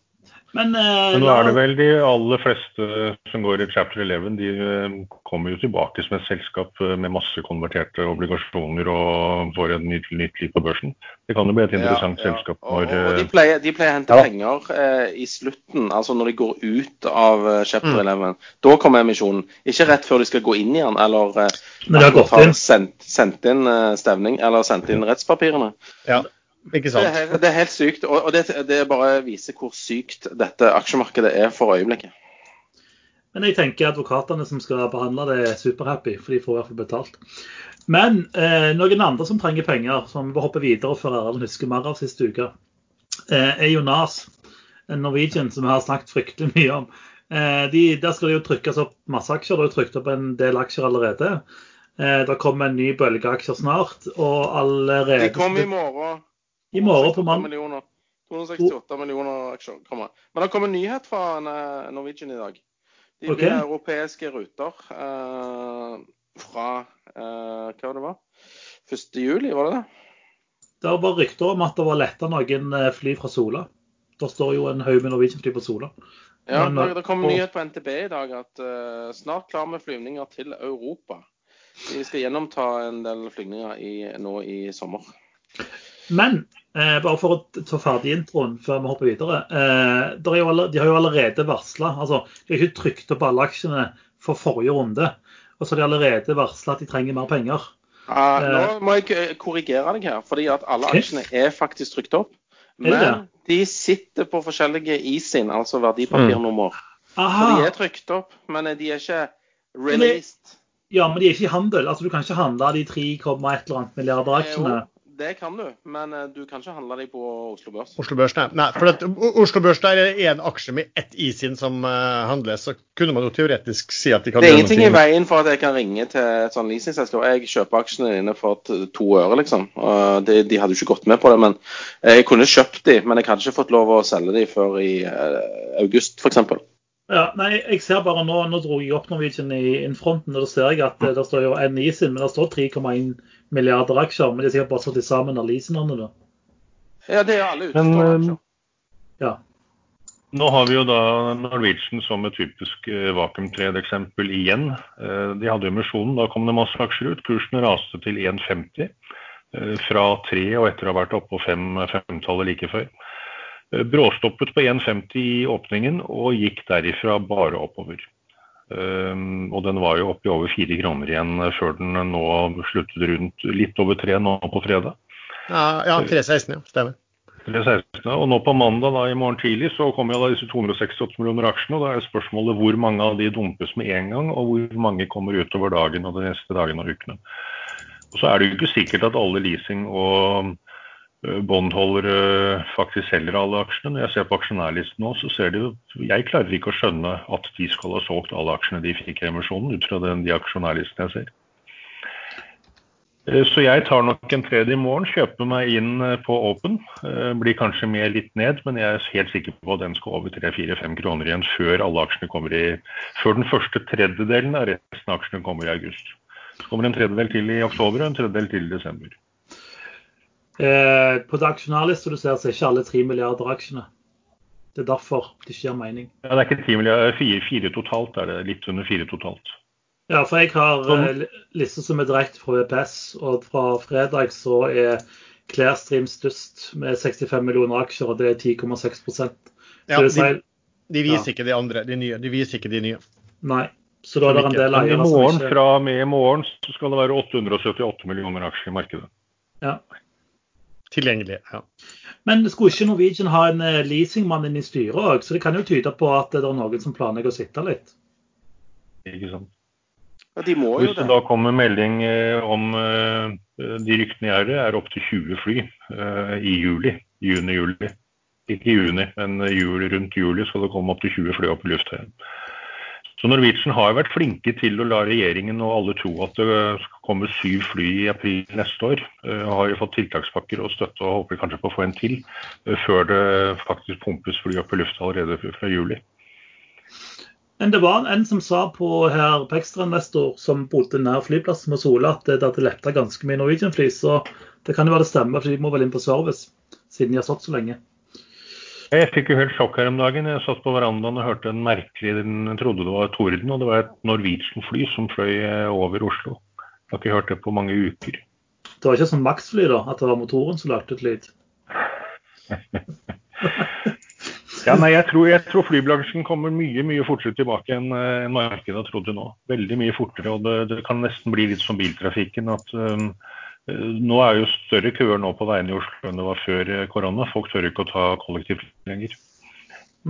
Men, uh, Men nå er det vel de aller fleste som går i chapter 11, de eh, kommer jo tilbake som et selskap eh, med masse konverterte obligasjoner og får et nytt, nytt liv på børsen. Det kan jo bli et interessant Ja, ja. selskap når og, og de, pleier, de pleier å hente Ja. penger eh, i slutten, altså når de går ut av chapter Mm. 11. Da kommer emisjonen. Ikke rett før de skal gå inn igjen, eller eh, har har. Sendt, sendt inn eh, stevning, eller sendt inn rettspapirene. Ja, ikke Det er, helt- det er helt sykt. Og, og det, det bare viser hvor sykt dette aksjemarkedet er for øyeblikket. Men jeg tenker advokatene som skal behandle det, er superhappy, for de får i hvert fall betalt. Men eh, noen andre som trenger penger, som vi hopper videre før Erlend husker mer av siste uke, eh, er jo NAS. Norwegian, som vi har snakket fryktelig mye om. Eh, de, der skal det jo trykkes opp masse aksjer. Det er jo trykt opp en del aksjer allerede. Eh, det kommer en ny bølge aksjer snart, og allerede De kommer i morgen. I morgen på mandag. 268 millioner aksjer kommer. Men det kommer en nyhet fra eh, Norwegian i dag. De Ok. blir europeiske ruter eh, fra eh, hva det var? 1. juli, var det det? Det var rykter om at det var letta noen eh, fly fra Sola. Det står jo en haug med Norwegian-fly på Sola. Ja, Men, det, kom en nyhet på NTB i dag at eh, snart klar med flyvninger til Europa. De skal gjennomta en del flygninger i, nå i sommer. Men eh, bare for å ta ferdig introen før vi hopper videre. Eh, der er jo alle, de har jo allerede varsla altså, De har ikke trykt opp alle aksjene for forrige runde. Og så har de allerede varsla at de trenger mer penger. Ah, Eh. nå må jeg eh, korrigere deg her, fordi at alle okay. aksjene er faktisk trykt opp. Men det Men de sitter på forskjellige ISIN, altså verdipapirnummer. Så de er trykt opp, men de er ikke released. Ja, men de er ikke i handel. Altså, Du kan ikke handle de 3, et eller annet milliarder aksjene. Det kan du, men eh, du kan ikke handle deg på Oslo Børs. Oslo Børs, nei. nei for at Oslo Børs der er én aksje med ett ISIN som eh, handles, så kunne man jo teoretisk si at de kan Det er ingenting i veien for at jeg kan ringe til et sånt leasingselskap. Jeg kjøper aksjene dine for to øre, liksom. Og de, de hadde jo ikke gått med på det. Men jeg kunne kjøpt de, men jeg hadde ikke fått lov å selge de før i eh, august, f.eks. Ja, nei, jeg ser bare nå, nå dro jeg opp Norwegian i innfronten, og da ser jeg at det står jo en sin, men det står 3,1 milliarder aksjer. Men de har sikkert bare slått sammen alle da. Ja, det er alle utstående. utestående eh, aksjer. Ja. Nå har vi jo da Norwegian som et typisk vakuumtredeksempel vakuumtrede-eksempel igjen. Eh, De hadde emisjonen, da kom det masse aksjer ut. Kursen raste til 1,50 eh, fra 3 og etter å ha vært oppå på fem, femtallet like før. Eh, Bråstoppet på 1,50 i åpningen og gikk derifra bare oppover. Um, og den var jo oppe i over fire kroner igjen eh, før den nå sluttet rundt litt over tre nå på fredag. Ja, ja 316, ja. Stemmer. 316. Og nå på mandag da, i morgen tidlig så kommer jo da disse 268 millioner aksjene. og Da er spørsmålet hvor mange av de dumpes med en gang, og hvor mange kommer utover dagen og de neste dagene og ukene. Og Så er det jo ikke sikkert at alle leasing- og båndholdere faktisk selger alle aksjene. Når jeg ser på aksjonærlisten nå, så ser de jo Jeg klarer ikke å skjønne at de skal ha solgt alle aksjene de fikk i emisjonen, ut fra den, de aksjonærlistene jeg ser. Eh, Så jeg tar nok en tredje i morgen, kjøper meg inn eh, på Open. Eh, Blir kanskje med litt ned, men jeg er helt sikker på at den skal over 3-4-5 kroner igjen før alle aksjene kommer i Før den første tredjedelen av resten av aksjene kommer i august. Så kommer en tredjedel til i oktober og en tredjedel til i desember. Eh, på det aksjonærlista du ser, så er ikke alle 3 milliarder aksjene. Det er derfor det ikke gir mening. Ja, det er ikke 10 milliarder, fire, fire totalt, er det litt under fire totalt. Ja, for jeg har Sånn. eh, li- liste som er direkte fra VPS, og fra fredag så er Clearstream størst med 65 millioner aksjer, og det er 10,6 Så Ja, de, de viser ikke de andre, de nye. De viser ikke de nye. Nei. Så da er det en del i eiere som ikke fra og med i morgen så skal det være 878 millioner aksjer i markedet. ja. Tilgjengelige. Ja. Men skulle ikke Norwegian ha en eh, leasingmann inn i styret òg? Så det kan jo tyde på at det er noen som planlegger å sitte litt. Ikke sant? Ja, de må Hvis det da kommer melding eh, om eh, de ryktene jeg hører, er opptil 20 fly eh, i juli. Juni-juli. Ikke i juni, men jul, rundt juli skal det komme opptil 20 fly opp i lufta igjen. Så Norwegian har vært flinke til å la regjeringen og alle tro at det skal komme syv fly i april neste år. Og Har jo fått tiltakspakker og støtte og håper kanskje på å få en til eh, før det faktisk pumpes fly opp i lufta allerede fra juli. Men det var en som sa på her på Ekstrainvestor, som bodde nær flyplassen med Sola, at det hadde letta ganske mye Norwegian-fly. Så det kan jo være det stemmer, for de må vel inn på service, siden de har stått så lenge. Jeg fikk jo helt sjokk her om dagen. Jeg satt på verandaen og hørte en merkelig Jeg trodde det var torden, og det var et Norwegian-fly som fløy eh, over Oslo. Jeg har ikke hørt det på mange uker. Det var ikke sånn Max-fly, da, at det var motoren som lagde ut lyd. Ja, nei, jeg tror, jeg tror flybransjen kommer mye mye fortere tilbake enn eh, enn markedet har trodd nå. Veldig mye fortere. og Det, det kan nesten bli litt som biltrafikken. at um, Nå er jo større køer nå på veiene i Oslo enn det var før eh, korona. Folk tør ikke å ta kollektivt lenger.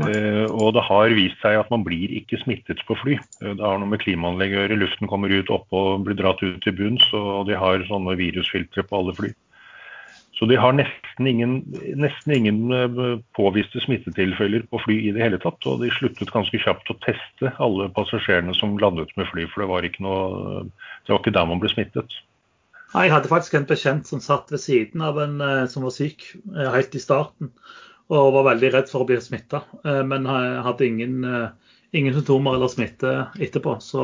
Eh, og det har vist seg at man blir ikke smittet på fly. Eh, Det har noe med klimaanlegg å gjøre. Luften kommer ut oppå og blir dratt ut til bunns, og de har sånne virusfiltre på alle fly. Så de har nesten ingen, nesten ingen eh, påviste smittetilfeller på fly i det hele tatt. Og de sluttet ganske kjapt å teste alle passasjerene som landet med fly, for det var ikke, noe, det var ikke der man ble smittet. Jeg hadde faktisk en bekjent som satt ved siden av en eh, som var syk eh, helt i starten, og var veldig redd for å bli smitta, men hadde ingen, ingen symptomer eller smitte etterpå. Så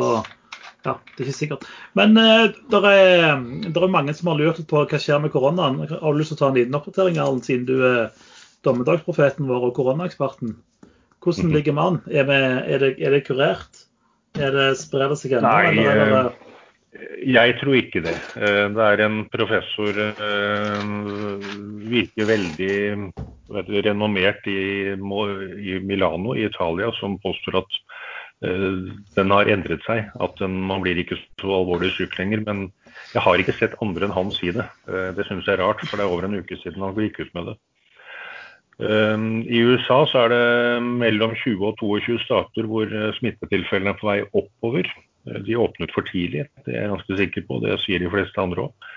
ja, det er ikke sikkert. Men det er, er, mange som har lurt på hva skjer med koronaen. Har du lyst til å ta en liten oppdatering, Arlen, siden du er dommedagsprofeten vår og koronaeksperten? Hvordan mhm. ligger vi an? Er, det, er, det kurert? Er det Sprer det seg ennå? Nei, eller, eh, jeg tror ikke det. Eh, det er en professor virker veldig vet, renommert i, i Milano i Italia, som påstår at Eh, den har endret seg. at den, Man blir ikke så alvorlig syk lenger. Men jeg har ikke sett andre enn han si det. Eh, det synes jeg er rart, for det er over en uke siden han gikk ut med det. Eh, I USA så er det mellom 20 og 22 stater hvor smittetilfellene er på vei oppover. De åpnet for tidlig, det er jeg ganske sikker på. Det sier de fleste andre òg.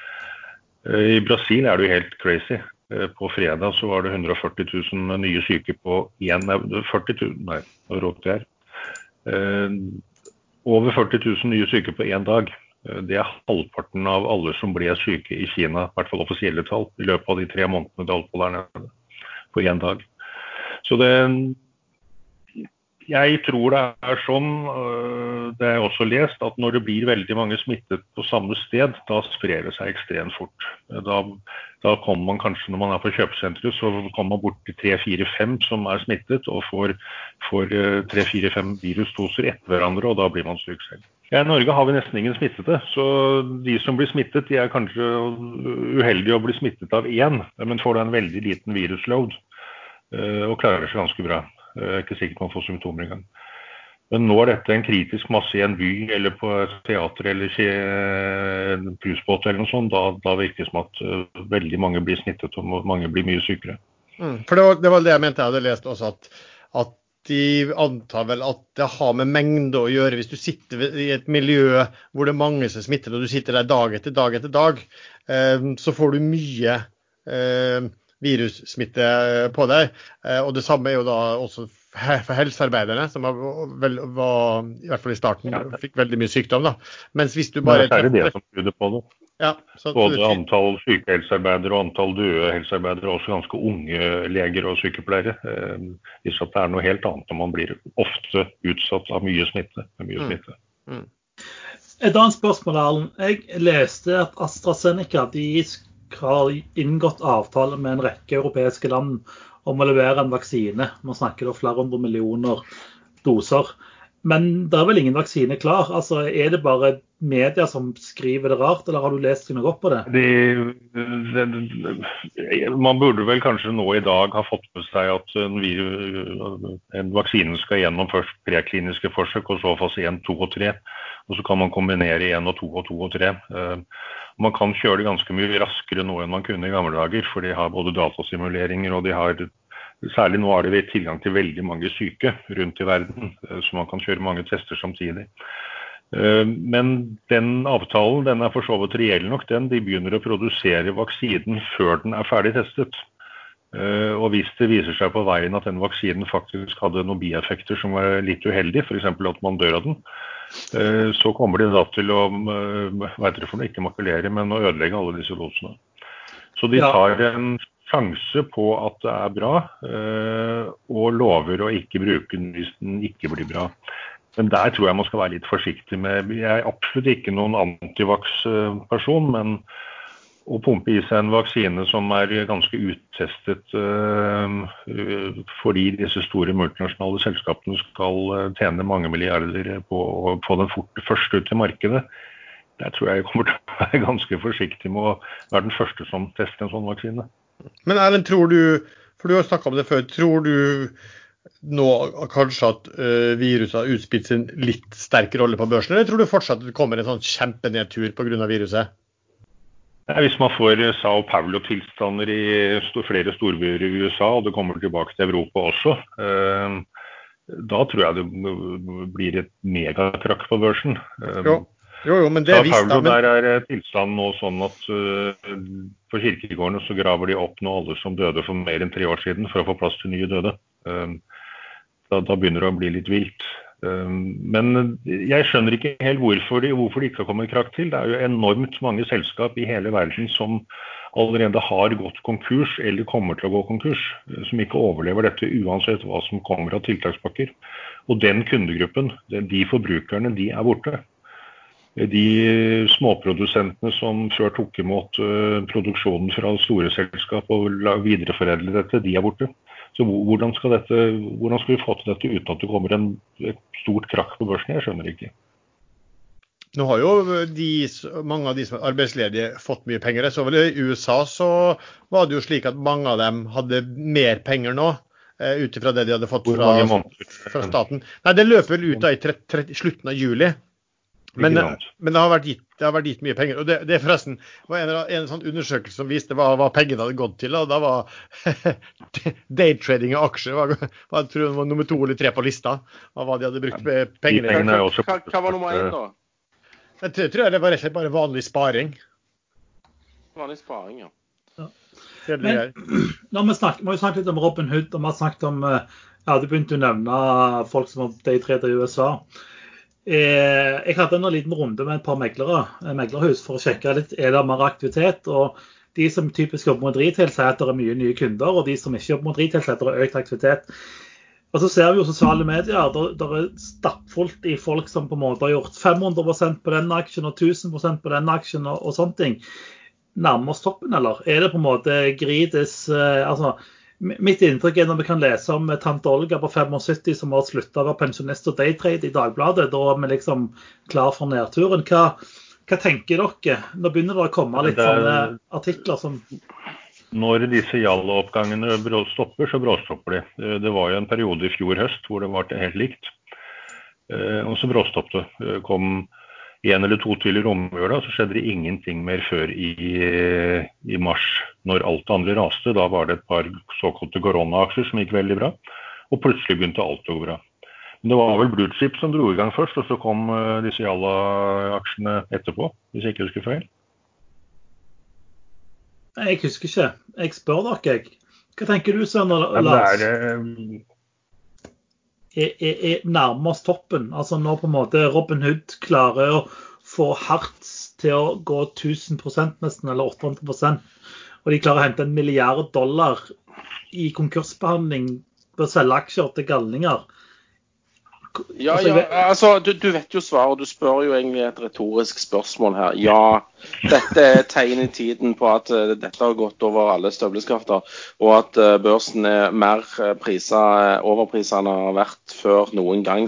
I Brasil er det jo helt crazy. På fredag så var det 140 000 nye syke på én 40 000, nei, nå rådte jeg. Eh, over 40 000 nye syke på én dag. Eh, det er halvparten av alle som ble syke i Kina, i hvert fall offisielle tall, i løpet av de tre månedene det holdt på der nede. På én dag. Så det Jeg tror det er sånn, øh, det er også lest, at når det blir veldig mange smittet på samme sted, da sprer det seg ekstremt fort. Da, da kommer man kanskje, når man er på kjøpesenteret, så kommer man bort til tre-fire-fem som er smittet, og får, øh, tre-fire-fem virusdoser etter hverandre, og da blir man syk selv. Ja, I Norge har vi nesten ingen smittede, så de som blir smittet, de er kanskje uheldige å bli smittet av én, men får da en veldig liten virusload øh, og klarer seg ganske bra. Jeg er ikke sikkert man får symptomer engang. Men nå er dette en kritisk masse i en by eller på et teater eller en cruisebåt eller noe sånt. Da, da virker det som at uh, veldig mange blir snittet og mange blir mye sykere. Mm, for det var, det var, det jeg mente jeg hadde lest også, at, at de antar vel at det har med mengde å gjøre. Hvis du sitter i et miljø hvor det er mange som smitter, og du sitter der dag etter dag etter dag, eh, så får du mye eh, virussmitte på deg. Eh, og det samme er jo da også for helsearbeiderne, som var, var, i hvert fall i starten fikk veldig mye sykdom. da. Mens hvis du bare... Det er det som tyder på det. Ja, Både antall sykehelsearbeidere og antall døde helsearbeidere, og også ganske unge leger og sykepleiere. Eh, viser at det er noe helt annet når man blir ofte utsatt av mye smitte. Mye mm. smitte. Mm. Et annet spørsmål, Erlend. Jeg leste at AstraZeneca de har inngått avtale med en rekke europeiske land om å levere en vaksine. Man snakker da flere hundre millioner doser. Men det er vel ingen vaksine klar? Altså, Er det bare media som skriver det rart, eller har du lest noe opp på det? det, det man burde vel kanskje nå i dag ha fått med seg at en, en vaksine skal gjennom først prekliniske forsøk, og så fase 1, 2 og 3. Og så kan man kombinere 1 og 2 og 2 og 3. Man kan kjøre det ganske mye raskere nå enn man kunne i gamle dager, for de har både datasimuleringer og de har Særlig nå er det tilgang til veldig mange syke rundt i verden, eh, så man kan kjøre mange tester samtidig. Eh, men den avtalen den er for så vidt reell nok, den. De begynner å produsere vaksinen før den er ferdig testet. Eh, og hvis det viser seg på veien at den vaksinen faktisk hadde noen bieffekter som var litt uheldige, f.eks. at man dør av den, så kommer de da til å hva heter det for noe, ikke makulere, men å ødelegge alle disse dosene. Så de tar en sjanse på at det er bra, eh, og lover å ikke bruke den hvis den ikke blir bra. Men der tror jeg man skal være litt forsiktig med Jeg er absolutt ikke noen antivax-person, men å pumpe i seg en vaksine som er ganske uttestet uh, fordi disse store multinasjonale selskapene skal uh, tjene mange milliarder på å få den fort, først ut til markedet. Der tror jeg jeg kommer til å være ganske forsiktig med å være den første som tester en sånn vaksine. Men Erlend, tror du, for du har snakka om det før, tror du nå kanskje at uh, viruset har utspilt sin litt sterk rolle på børsen, eller tror du fortsatt det kommer en sånn kjempenedtur pga. viruset? Hvis man får Sao Paulo-tilstander i flere storbyer i USA, og det kommer tilbake til Europa også, eh, da tror jeg det blir et megatrakk på børsen. Eh, Jo, jo, men det er visst. Men, der er tilstanden nå sånn at uh, på kirkegårdene så graver de opp nå alle som døde for mer enn tre år siden for å få plass til nye døde. Um, da, da begynner det å bli litt vilt. Um, men jeg skjønner ikke helt hvorfor de, hvorfor de ikke har kommet krakk til. Det er jo enormt mange selskap i hele verden som allerede har gått konkurs eller kommer til å gå konkurs, eh, som ikke overlever dette uansett hva som kommer av tiltakspakker. Og den kundegruppen, de de forbrukerne, de er borte. De småprodusentene som før tok imot eh, produksjonen fra store selskap og videreforedle dette, de er borte. Så hvordan skal, dette, hvordan skal vi få til dette uten at det kommer en, et stort krakk på børsen? Jeg skjønner ikke. nå har jo de, mange av de som er arbeidsledige fått mye penger. Jeg så vel I USA så var det jo slik at mange av dem hadde mer penger nå, eh, ut ifra det de hadde fått fra, fra staten. Nei, Det løper vel ut da i slutten av juli. Men, men det, har vært gitt, det har vært gitt mye penger. og Det, det forresten var en, en sånn undersøkelse som viste hva, hva pengene hadde gått til. og Da var daytrading av aksjer var, var, jeg tror det var nummer to eller tre på lista av hva de hadde brukt med pengene pengene også Hva, hva var nummer én, da? Jeg tror, tror jeg det var rett og slett bare vanlig sparing. Vanlig sparing, ja. Men- her. Nå har vi, vi har jo snakket litt om Robin Hood, og vi har snakket om eh, Ja, du begynte å nevne folk som har daytrader i USA. Eh, jeg hadde en liten runde med et par meglere, eh, meglerhus for å sjekke litt er det mer aktivitet. og De som typisk jobber mot retail, sier at det er mye nye kunder. Og de som ikke jobber mot retail, sier at det er økt aktivitet. Og så ser vi jo sosiale medier. Der er stappfullt i folk som på en måte har gjort 500 på den aksjen og 1000 på den aksjen og, og sånne ting. Nærmer oss toppen, eller? Er det på en måte grides eh, altså, Mitt inntrykk er når vi kan lese om tante Olga på 75 som har slutta å være pensjonist og daytrade i Dagbladet. Da er vi liksom klar for nedturen. Hva, hva tenker dere? Nå begynner det å komme litt er- sånne artikler som Når disse Jalla-oppgangene stopper, så bråstopper de. Eh, Det var jo en periode i fjor høst hvor det var helt likt. Eh, Og så bråstoppet det. Eh, Kom en eller to til i romjula, så skjedde det ingenting mer før i, i mars. Når alt det andre raste, da var det et par såkalte koronaaksjer som gikk veldig bra. Og plutselig begynte alt å gå bra. Men det var vel Bluechip som dro i gang først, og så kom eh, disse Jalla-aksjene etterpå, hvis jeg ikke husker feil. Nei, Jeg husker ikke. Jeg spør dere, jeg. Hva tenker du, Søren og Ja, Lars? det er, er, er, er toppen. Altså når på en måte Robin Hood klarer å få Hartz til å gå 1000% nesten, eller 800% og de klarer å hente en milliard dollar i konkursbehandling ved å selge aksjer til galninger. Ja, Altså, ja, altså, du, du vet jo svaret. Du spør jo egentlig et retorisk spørsmål her. Ja, dette er tegn i tiden på at uh, dette har gått over alle støvleskafter, og at uh, børsen er mer priser, prisa, uh, overprisa enn den har vært før noen gang,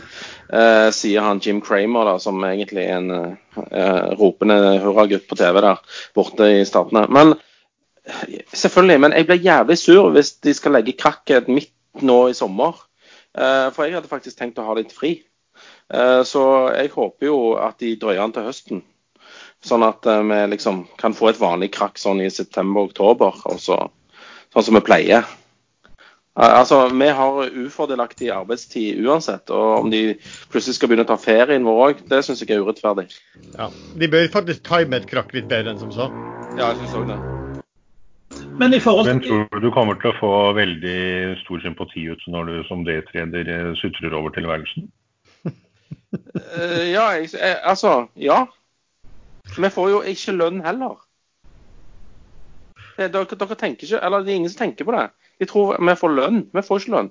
uh, sier han Jim Cramer, da, som egentlig er en eh, ropende hurragutt på TV der borte i Statene. Men eh, selvfølgelig, men jeg blir jævlig sur hvis de skal legge krakket midt nå i sommer. Eh, For jeg hadde faktisk tenkt å ha litt fri. Eh, Så jeg håper jo at de drøyer den til høsten. Sånn at eh, vi liksom kan få et vanlig krakk sånn i september-oktober, og så, sånn som vi pleier. Altså, Vi har ufordelaktig arbeidstid uansett, og om de plutselig skal begynne å ta ferien vår òg, det syns jeg er urettferdig. Ja. De bør faktisk time et krakk litt bedre enn som så. Ja, jeg synes også det. Men i forhold Men tror du du kommer til å få veldig stor sympati ut når du som D-treder sutrer over tilværelsen? Eh, Ja, jeg, eh, altså, ja. Vi får jo ikke lønn heller. Det, dere, dere tenker ikke, eller det er ingen som tenker på det. De tror vi får lønn. Vi får ikke lønn.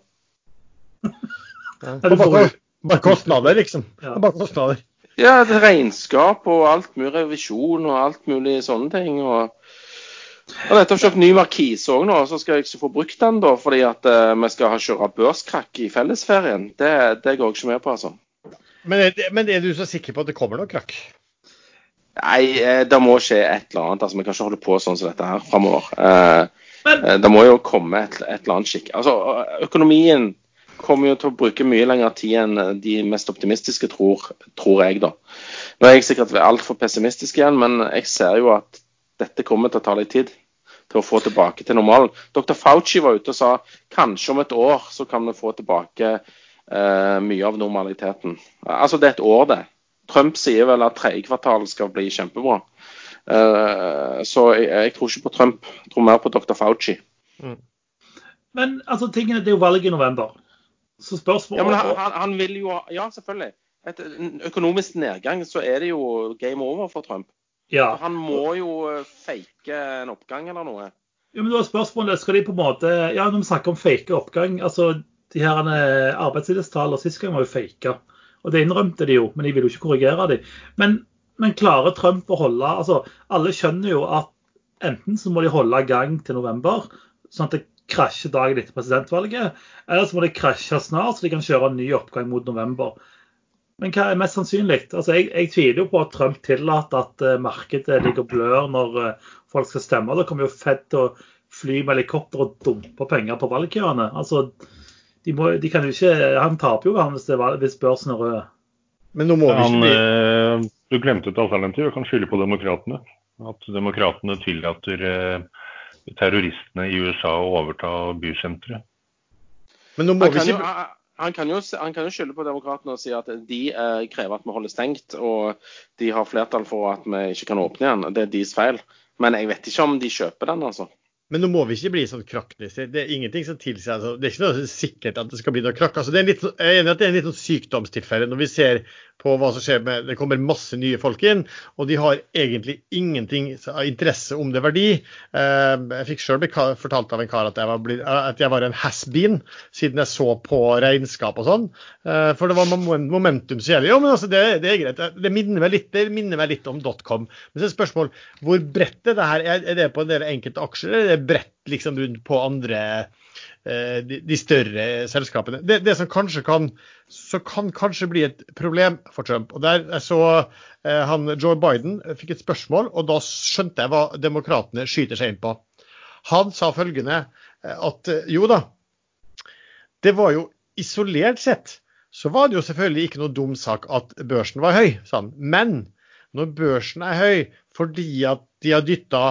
Bare, jo- bare kostnader, liksom. Ja. Bare kostnader. Ja, det er regnskap og alt mulig revisjon og alt mulig sånne ting. og dette har kjøpt ny markise òg nå, så skal jeg ikke få brukt den da, fordi at uh, vi skal ha kjøre børskrakk i fellesferien. Det, det går jeg ikke med på, altså. Men er, men er du så sikker på at det kommer noe krakk? Nei, eh, det må skje et eller annet. altså Vi kan ikke holde på sånn som dette her framover. Uh, Men- eh, det må jo komme et, et eller annet skikk. Altså, økonomien kommer jo til å bruke mye lengre tid enn de mest optimistiske tror, tror jeg, da. Nå er jeg sikkert altfor pessimistisk igjen, men jeg ser jo at dette kommer til å ta litt tid til å få tilbake til normalen. Dr. Fauci var ute og sa kanskje om et år så kan vi få tilbake eh, mye av normaliteten. Altså det er et år, det. Trump sier vel at tredje kvartal skal bli kjempebra. Uh, så jeg, jeg, tror ikke på Trump, jeg tror mer på dr. Fauci. Mm. Men altså, tingene, det er jo valg i november. Så spørsmålet ja, men han, han, han, vil jo Ja, selvfølgelig. Etter økonomisk nedgang så er det jo game over for Trump. Ja. Han må jo eh, fake en oppgang eller noe. Ja, men da er spørsmålet, skal de på en måte Ja, når vi snakker om fake oppgang altså De her eh, arbeidslivstallene sist gang var jo faka. Og det innrømte de jo, men de ville jo ikke korrigere dem. Men, men klarer Trump å holde altså Alle skjønner jo at enten så må de holde gang til november, sånn at det krasjer dagen etter presidentvalget, eller så må det krasje snart, så de kan kjøre en ny oppgang mot november. Men hva er mest sannsynlig? Altså, jeg, jeg tviler jo på at Trump tillater at uh, markedet ligger blør når uh, folk skal stemme. Da kommer jo Fed til å fly med helikopter og dumpe penger på valgkøene. Altså, de, må, de kan jo ikke, Han taper jo han hvis, hvis børsen er rød. Men nå må vi ikke. Han, uh, du glemte et alternativ Jeg kan skylde på demokratene. At demokratene tillater terroristene i USA å overta bysenteret. Men nå må vi ikke... Jo, han kan, jo, han kan jo skylde på demokratene og si at de eh, krever at vi holder stengt, og de har flertall for at vi ikke kan åpne igjen. Det er deres feil. Men jeg vet ikke om de kjøper den, altså. Men nå må vi ikke bli sånn krakknisser. Det er ingenting som tilsier altså, Det er ikke noe sikkert at det skal bli noe krakk. Altså, det er litt, jeg er enig at det er en litt sånn sykdomstilfelle når vi ser på hva som skjer med Det kommer masse nye folk inn, og de har egentlig ingenting av interesse om det er verdi. Eh, jeg fikk sjøl fortalt av en kar at jeg var, at jeg var en has-been siden jeg så på regnskap og sånn. Eh, for det var momentum som gjelder. Jo, men altså, det, det, er greit. Det minner meg litt, det minner meg litt om dotcom. Men så er spørsmål hvor bredt er det her? Er det på en del enkelte aksjer? er det bredt liksom rundt på andre eh, de, de, større selskapene. Det, det, som kanskje kan, kan kanskje bli et problem for Trump. og der så eh, han, Joe Biden fikk et spørsmål, og da skjønte jeg hva demokratene skyter seg inn på. Han sa følgende eh, at jo da, det var jo isolert sett så var det jo selvfølgelig ikke noe dum sak at børsen var høy, sa han. Men når børsen er høy fordi at de har dytta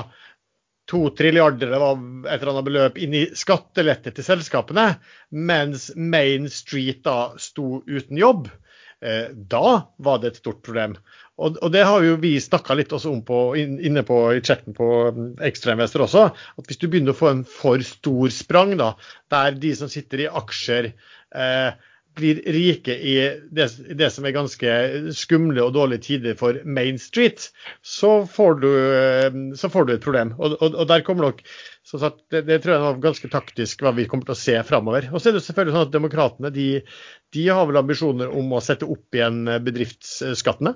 to trilliarder av et eller annet beløp inn i skattelette til selskapene, mens Main Street da sto uten jobb. Eh, da var det et stort problem. Og, og det har jo vi snakka litt også om på, inne på, i chatten på mm, Ekstrainvestor også. At hvis du begynner å få en for stor sprang, da, der de som sitter i aksjer eh, blir rike i det, det, som er ganske skumle og dårlige tider for Main Street, så får du, eh, så får du et problem. Og, og, og, der kommer nok sagt, det, det, tror jeg er ganske taktisk hva vi kommer til å se framover. Og så er det selvfølgelig sånn at Demokratene de, de har vel ambisjoner om å sette opp igjen bedriftsskattene.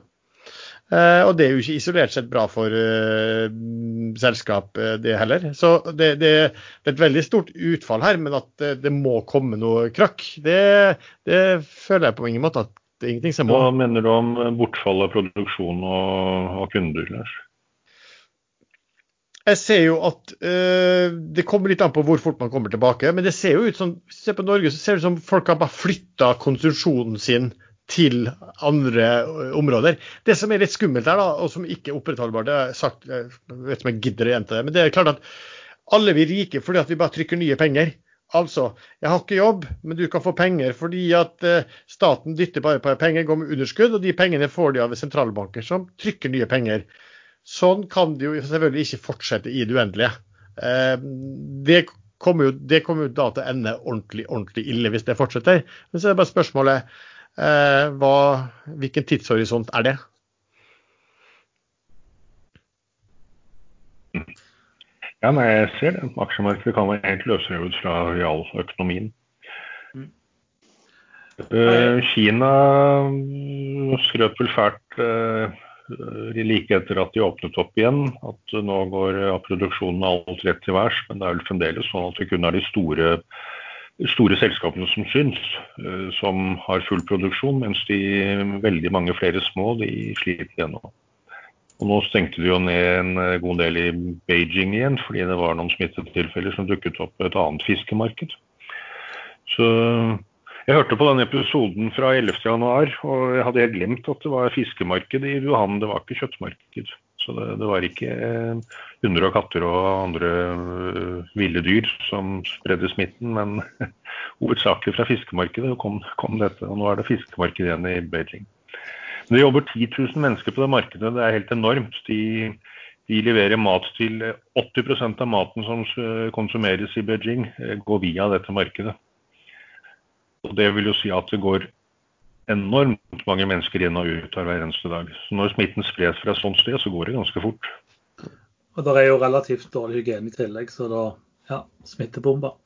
Uh, og det er jo ikke isolert sett bra for uh, selskap, uh, det heller. Så det, det, det, er et veldig stort utfall her, men at det, må komme noe krakk, det, det, føler jeg på ingen måte at det er ingenting som må. Hva mener du om bortfall av produksjon og, og kunder, Lars? Jeg ser jo at Det kommer litt an på hvor fort man kommer tilbake, men det ser jo ut som ser på Norge, så ser det ut som folk har bare flytta konsumsjonen sin til andre områder. Det som er litt skummelt her, da, og som ikke er opprettholdbart, det har jeg sagt, jeg vet ikke om jeg gidder å gjenta det, men det er klart at alle blir rike fordi at vi bare trykker nye penger. Altså, jeg har ikke jobb, men du kan få penger fordi at uh, staten dytter bare på penger, går med underskudd, og de pengene får de av sentralbanker som trykker nye penger. Sånn kan det jo selvfølgelig ikke fortsette i det uendelige. Uh, det kommer jo, det kommer jo da til å ende ordentlig, ordentlig ille hvis det fortsetter. Men så er det bare spørsmålet Eh, hva, hvilken tidshorisont er det? Ja, nei, jeg ser det. Aksjemarkedet kan være helt løsrevet fra realøkonomien. Mm. Uh, Kina skrøt vel fælt uh, like etter at de åpnet opp igjen, at nå går produksjonen alt rett til værs. Men det er vel fremdeles sånn at det kun er de store store selskapene som syns, eh, som har full produksjon, mens de veldig mange flere små de sliter gjennom. Og Nå stengte de jo ned en eh, god del i Beijing igjen, fordi det var noen smittetilfeller som dukket opp et annet fiskemarked. Så jeg hørte på den episoden fra 11.1, og jeg hadde helt glemt at det var fiskemarked i Wuhan, det var ikke kjøttmarked. Så det, det, var ikke eh, hunder og katter og andre uh, ville dyr som spredde smitten, men hovedsakelig fra fiskemarkedet kom, kom, dette. Og nå er det fiskemarked igjen i Beijing. Det jobber 10 000 mennesker på det markedet. Det er helt enormt. De, de leverer mat til 80% av maten som konsumeres i Beijing, går via dette markedet. Og Det vil jo si at det går enormt mange mennesker inn og ut hver eneste dag. Så Når smitten spres fra et sånt sted, så går det ganske fort. Og det er jo relativt dårlig hygiene i tillegg, så da ja, smittebomber.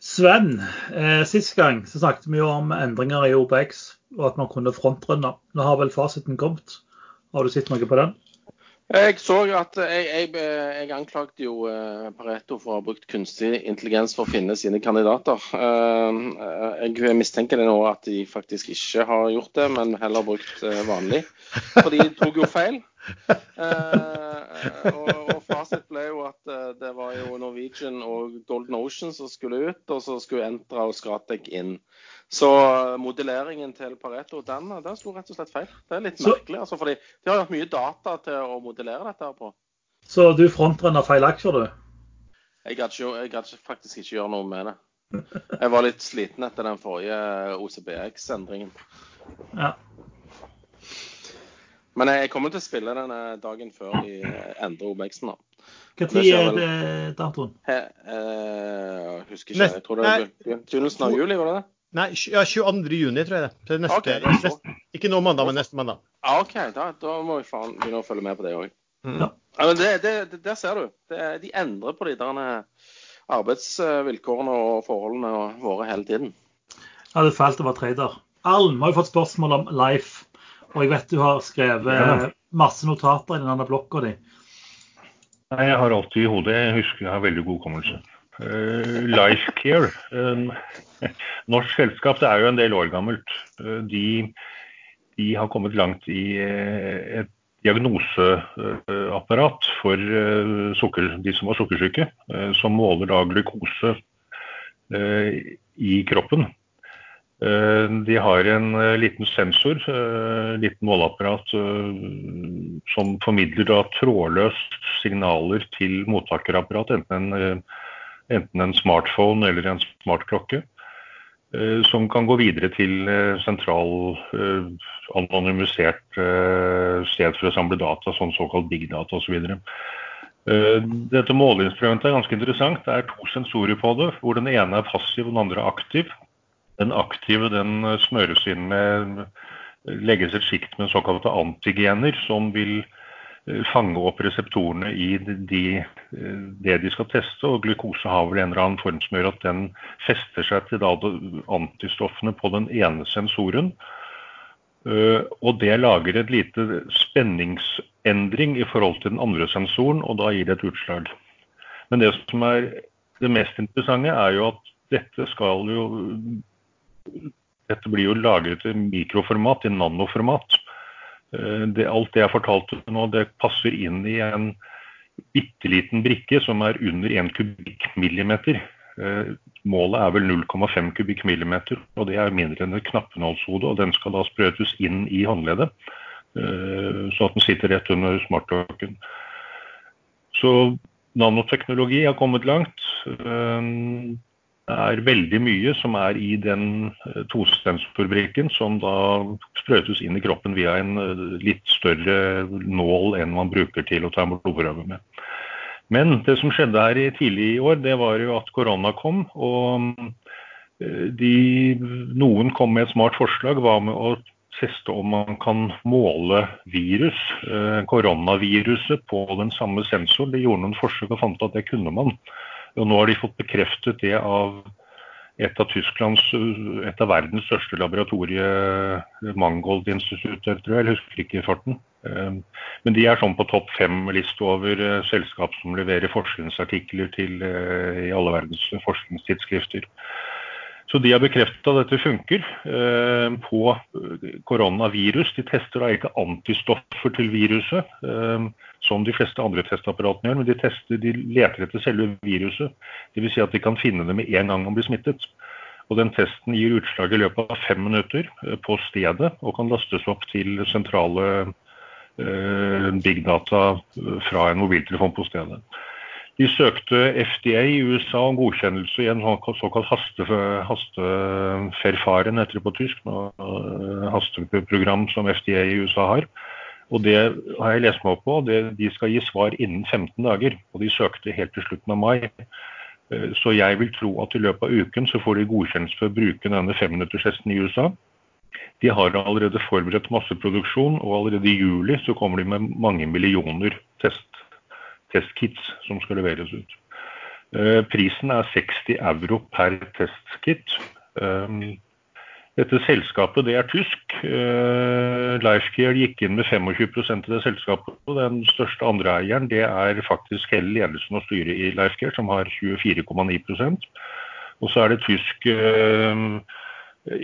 Sven, eh, sist gang så snakket vi jo om endringer i OBX, og at man kunne frontrunde. Nå har vel fasiten kommet. Har du sett noe på den? Jeg så at jeg, jeg, jeg anklagde jo eh, Pareto for å ha brukt kunstig intelligens for å finne sine kandidater. Eh, jeg mistenker det nå at de faktisk ikke har gjort det, men heller brukt eh, vanlig. For de tok jo feil. Og, og fasit ble jo at det var jo Norwegian og Golden Ocean som skulle ut, og så skulle Entra og Scratec inn. Så modelleringen til Pareto den, den slo rett og slett feil. Det er litt så, merkelig. altså, fordi De har hatt mye data til å modellere dette her på. Så du frontrunner feil aksjer, du? Jeg gadd faktisk ikke gjøre noe med det. Jeg var litt sliten etter den forrige OCBX-endringen. Ja. Men jeg kommer til å spille denne dagen før de endrer OBX-en. Når er det datoen? Jeg eh, husker ikke. Jeg tror det er begynnelsen av juli, var det det? Nei, ja, 22. juni, tror jeg det. det neste, okay, det neste, ikke nå mandag, men neste mandag. Ja, OK. Da, da må vi faen begynne å følge med på det òg. Mm. Ja. ja. det, det, det, der ser du. de endrer på de der arbeidsvilkårene og forholdene våre hele tiden. Ja, det er fælt å være trader. Alm har jo fått spørsmål om Life. Og jeg vet du har skrevet masse notater i den andre blokka di. Nei, jeg har alltid i hodet. Jeg husker jeg har veldig god hukommelse. Uh, Lifecare. Uh, norsk selskap det er jo en del år gammelt. Uh, de, de, har kommet langt i uh, et diagnoseapparat for sukker, de som var sukkersyke, som måler da glukose i kroppen. De har en liten sensor, liten måleapparat, som formidler da trådløst signaler til mottakerapparat, enten en enten en smartphone eller en smartklokke, eh, som kan gå videre til eh, sentral eh, anonymisert sted for å samle data, sånn såkalt big data osv. Dette måleinstrumentet er ganske interessant. Det er to sensorer på det, hvor den ene er passiv og den andre er aktiv. Den aktive den smøres inn med legges et sjikt med såkalte antigener, som vil Eh, fange opp reseptorene i de, eh, det de skal teste. Og glukose har vel en eller annen form som gjør at den fester seg til antistoffene på den ene sensoren. Eh, og det lager et lite spenningsendring i forhold til den andre sensoren, og da gir det et utslag. Men det som er det mest interessante, er jo at dette skal jo Dette blir jo lagret i mikroformat, i nanoformat. Eh, det, alt det jeg fortalte nå, det passer inn i en bitte liten brikke som er under 1 kubikkmillimeter. Eh, målet er vel 0,5 kubikkmillimeter, og det er mindre enn et knappenålshode. og Den skal da sprøytes inn i håndleddet, eh, så at den sitter rett under smartlocken. Så nanoteknologi har kommet langt. Det er veldig mye som er i den tostemsfabrikken som da sprøytes inn i kroppen via en eh, litt større nål enn man bruker til å ta blodprøve med. Men det som skjedde her tidlig i år, det var jo at korona kom. Og eh, de, noen kom med et smart forslag. Hva med å teste om man kan måle virus, koronaviruset, på den samme sensor. De gjorde noen forsøk og fant at det kunne man. Og nå har de fått bekreftet det av et av Tysklands, et av verdens største laboratorie, Mangold-instituttet, tror jeg, jeg husker ikke farten. Ehm, men de er sånn på topp fem-liste over eh, selskap som leverer forskningsartikler til eh, i alle verdens forskningstidsskrifter. Så de har bekreftet at dette funker eh, på koronavirus. De tester da ikke antistoffer til viruset. Eh, som de fleste andre testapparatene gjør, men de, tester, de leter etter selve viruset. Dvs. Si at de kan finne det med en gang man blir smittet. Og Den testen gir utslag i løpet av fem minutter eh, på stedet og kan lastes opp til sentrale eh, big data eh, fra en mobiltelefon på stedet. De søkte FDA i USA om godkjennelse i en sånn såkalt haste, hasteferfaren, heter det på tysk. Hasteprogram som FDA i USA har. Og Det har jeg lest meg opp på. Det, de skal gi svar innen 15 dager. Og de søkte helt til slutten av mai. Eh, så jeg vil tro at i løpet av uken så får de godkjennelse for å bruke denne femminutterstesten i USA. De har allerede forberedt masseproduksjon, og allerede i juli så kommer de med mange millioner test testkits som skal leveres ut. Eh, prisen er 60 euro per testkit. Eh, dette selskapet det er tysk. Eh, Lifecare gikk inn med 25 i det selskapet. og Den største andre eieren det er faktisk hele ledelsen og styret i Lifecare, som har 24,9% Og så er det tysk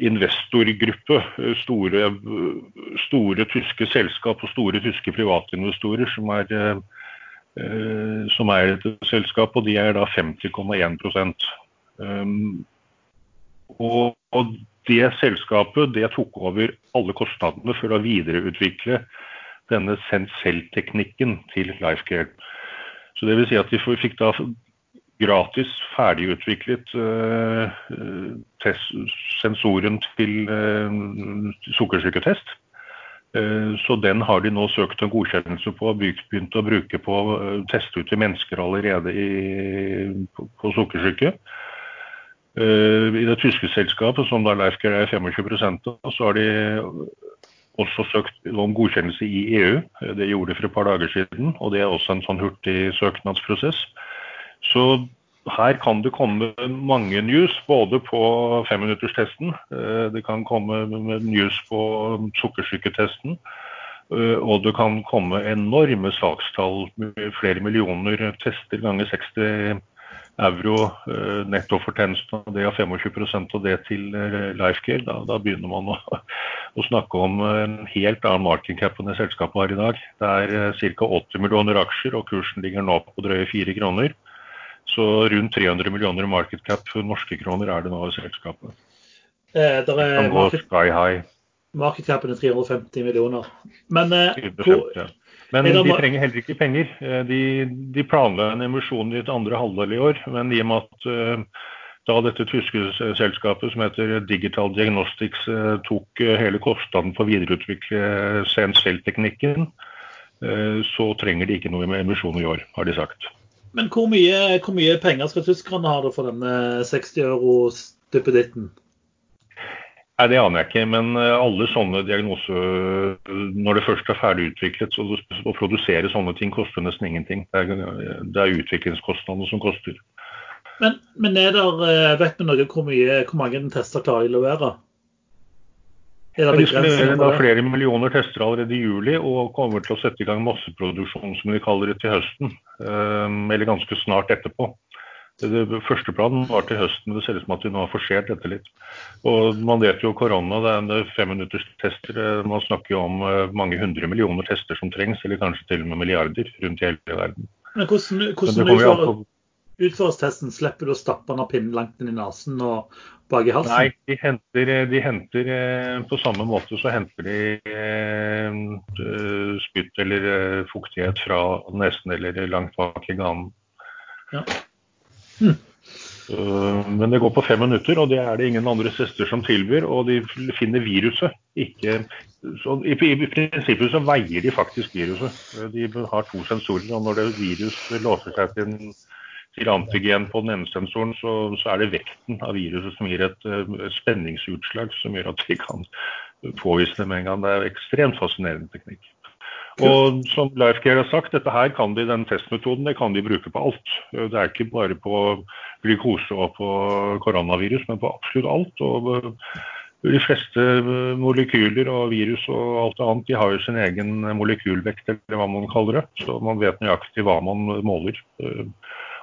investorgruppe, store, store, tyske selskap og store tyske privatinvestorer som er Eh, som er dette selskapet, og de er da 50,1 um, og, og det selskapet det tok over alle kostnadene for å videreutvikle denne Sensell-teknikken til Lifecare. Så det vil si at de fikk da gratis ferdigutviklet uh, sensoren til uh, sukkersyketest. Eh, så den har de nå søkt en godkjennelse på og begynt å bruke på å eh, teste ut til mennesker allerede i, på, sukkersyke. Eh, I det tyske selskapet, som da Leifger er 25 av, så har de også søkt om godkjennelse i EU. Det gjorde de for et par dager siden, og det er også en sånn hurtig søknadsprosess. Så her kan det komme mange news, både på femminutterstesten. Eh, det kan komme news på sukkersyketesten. Eh, og det kan komme enorme sakstall, flere millioner tester ganger 60 euro eh, av Det og 25% av det til Lifecare. Da, da begynner man å, å, snakke om en helt annen market cap enn det selskapet har i dag. Det er ca. 80 millioner aksjer, og kursen ligger nå på drøye 4 kroner. Så rundt 300 millioner market cap norske kroner er det nå i selskapet. Eh, der er market, sky high. Market capen er 350 millioner. Men, eh, hvor, ja. men de trenger heller ikke penger. Eh, de, de planla en emisjon i et andre halvdel i år, men i og med at uh, da dette tyske selskapet som heter Digital Diagnostics uh, tok hele kostnaden for å videreutvikle CNCL-teknikken, så trenger de ikke noe med emisjon i år, har de sagt. Men hvor mye, hvor mye, penger skal tyskerne ha for denne 60 euro-duppeditten? Nei, Det aner jeg ikke, men eh, alle sånne diagnoser, når det først er ferdig utviklet, så å produsere sånne ting koster nesten ingenting. Det er, det er utviklingskostnadene som koster. Men, men er der, eh, vet vi noe hvor, mye, hvor mange tester klarer de å levere? De skal levere flere millioner tester allerede i juli og kommer til å sette i gang masseproduksjon som de kaller det til høsten. Ehm, eller ganske snart etterpå. Det første planen var til høsten, men det ser ut som at vi nå har forsert dette litt. Og Man vet jo korona, det er en femminutters tester. Eh, man snakker jo om eh, mange hundre millioner tester som trengs, eller kanskje til og med milliarder rundt i hele verden. Men hvordan, hvordan utføres testen? Slipper du å stappe den av pinnen langt inn i nesen og bak i halsen? Nei, de henter, de henter, eh, på samme måte så henter de eh, spytt eller eh, fuktighet fra nesen eller langt bak i ganen. Ja. Hm. Men det går på fem minutter, og det er det ingen andre søster som tilbyr. Og de finner viruset. Ikke, i, i, prinsippet så veier de faktisk viruset. De har to sensorer, og når det virus låser seg til en til antigen på den ene sensoren, så, så, er det vekten av viruset som gir et, et spenningsutslag som gjør at vi kan påvise det med en gang. Det er ekstremt fascinerende teknikk. Og som Lifecare har sagt, dette her kan de, den testmetoden det kan de bruke på alt. Det er ikke bare på glukose og på koronavirus, men på absolutt alt. Og de fleste molekyler og virus og alt annet de har jo sin egen molekylvekt, eller hva man kaller det. Så man vet nøyaktig hva man måler.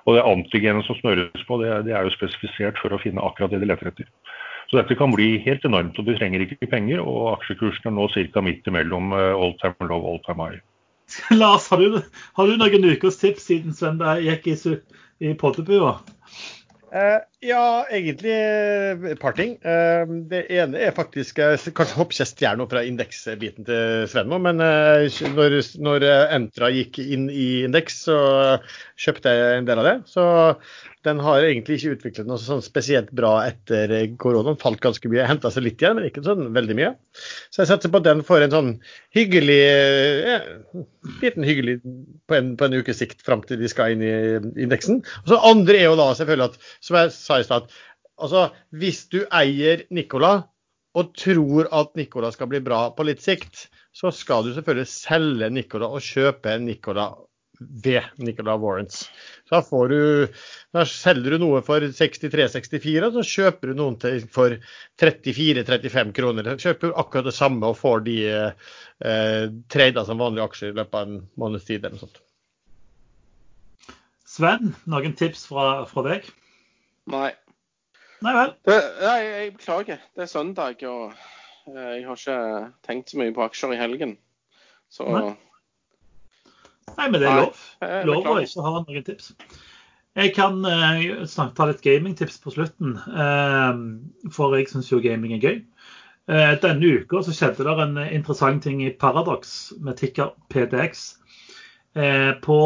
Og det antigenet som smøres på, det er, det er, jo spesifisert for å finne akkurat det de leter etter. Så dette kan bli helt enormt, og du trenger ikke penger. Og aksjekursen er nå ca. midt imellom eh, all time low all time high. Lars, har du, har du noen ukers tips siden Sven gikk i, i poddebua? Eh, ja, egentlig eh, et par ting. Eh, det ene er faktisk eh, Kanskje hopper jeg stjeler noe fra indeksbiten til Sven nå, men når, når Entra gikk inn i indeks, så kjøpte jeg en del av det. Så den har egentlig ikke utviklet noe sånn spesielt bra etter koronaen. Falt ganske mye. Henta seg litt igjen, men ikke sånn veldig mye. Så jeg satser på at den får en sånn hyggelig ja, liten hyggelig på en, på en ukes sikt fram til de skal inn i indeksen. Og så andre er jo da selvfølgelig at, som jeg sa i stad, altså hvis du eier Nicola og tror at Nicola skal bli bra på litt sikt, så skal du selvfølgelig selge Nicola og kjøpe Nicola ved Nicola Warrants. Da, får du, da selger du noe for 63-64, så kjøper du noen til for 34-35 kroner. Så kjøper du akkurat det samme og får de eh, trada som vanlige aksjer i løpet av en måneds tid eller noe sånt. Sven, noen tips fra, fra deg? Nei. Nei vel. Det, nei, jeg beklager. Det er søndag, og eh, jeg har ikke tenkt så mye på aksjer i helgen. Så Nei. Nei, men det er lov. jeg Lov å ikke ha noen tips. Jeg kan uh, snakke, ta litt gamingtips på slutten, uh, for jeg syns jo gaming er gøy. Eh, denne uka så skjedde det en interessant ting i Paradox med ticker PDX. Eh, på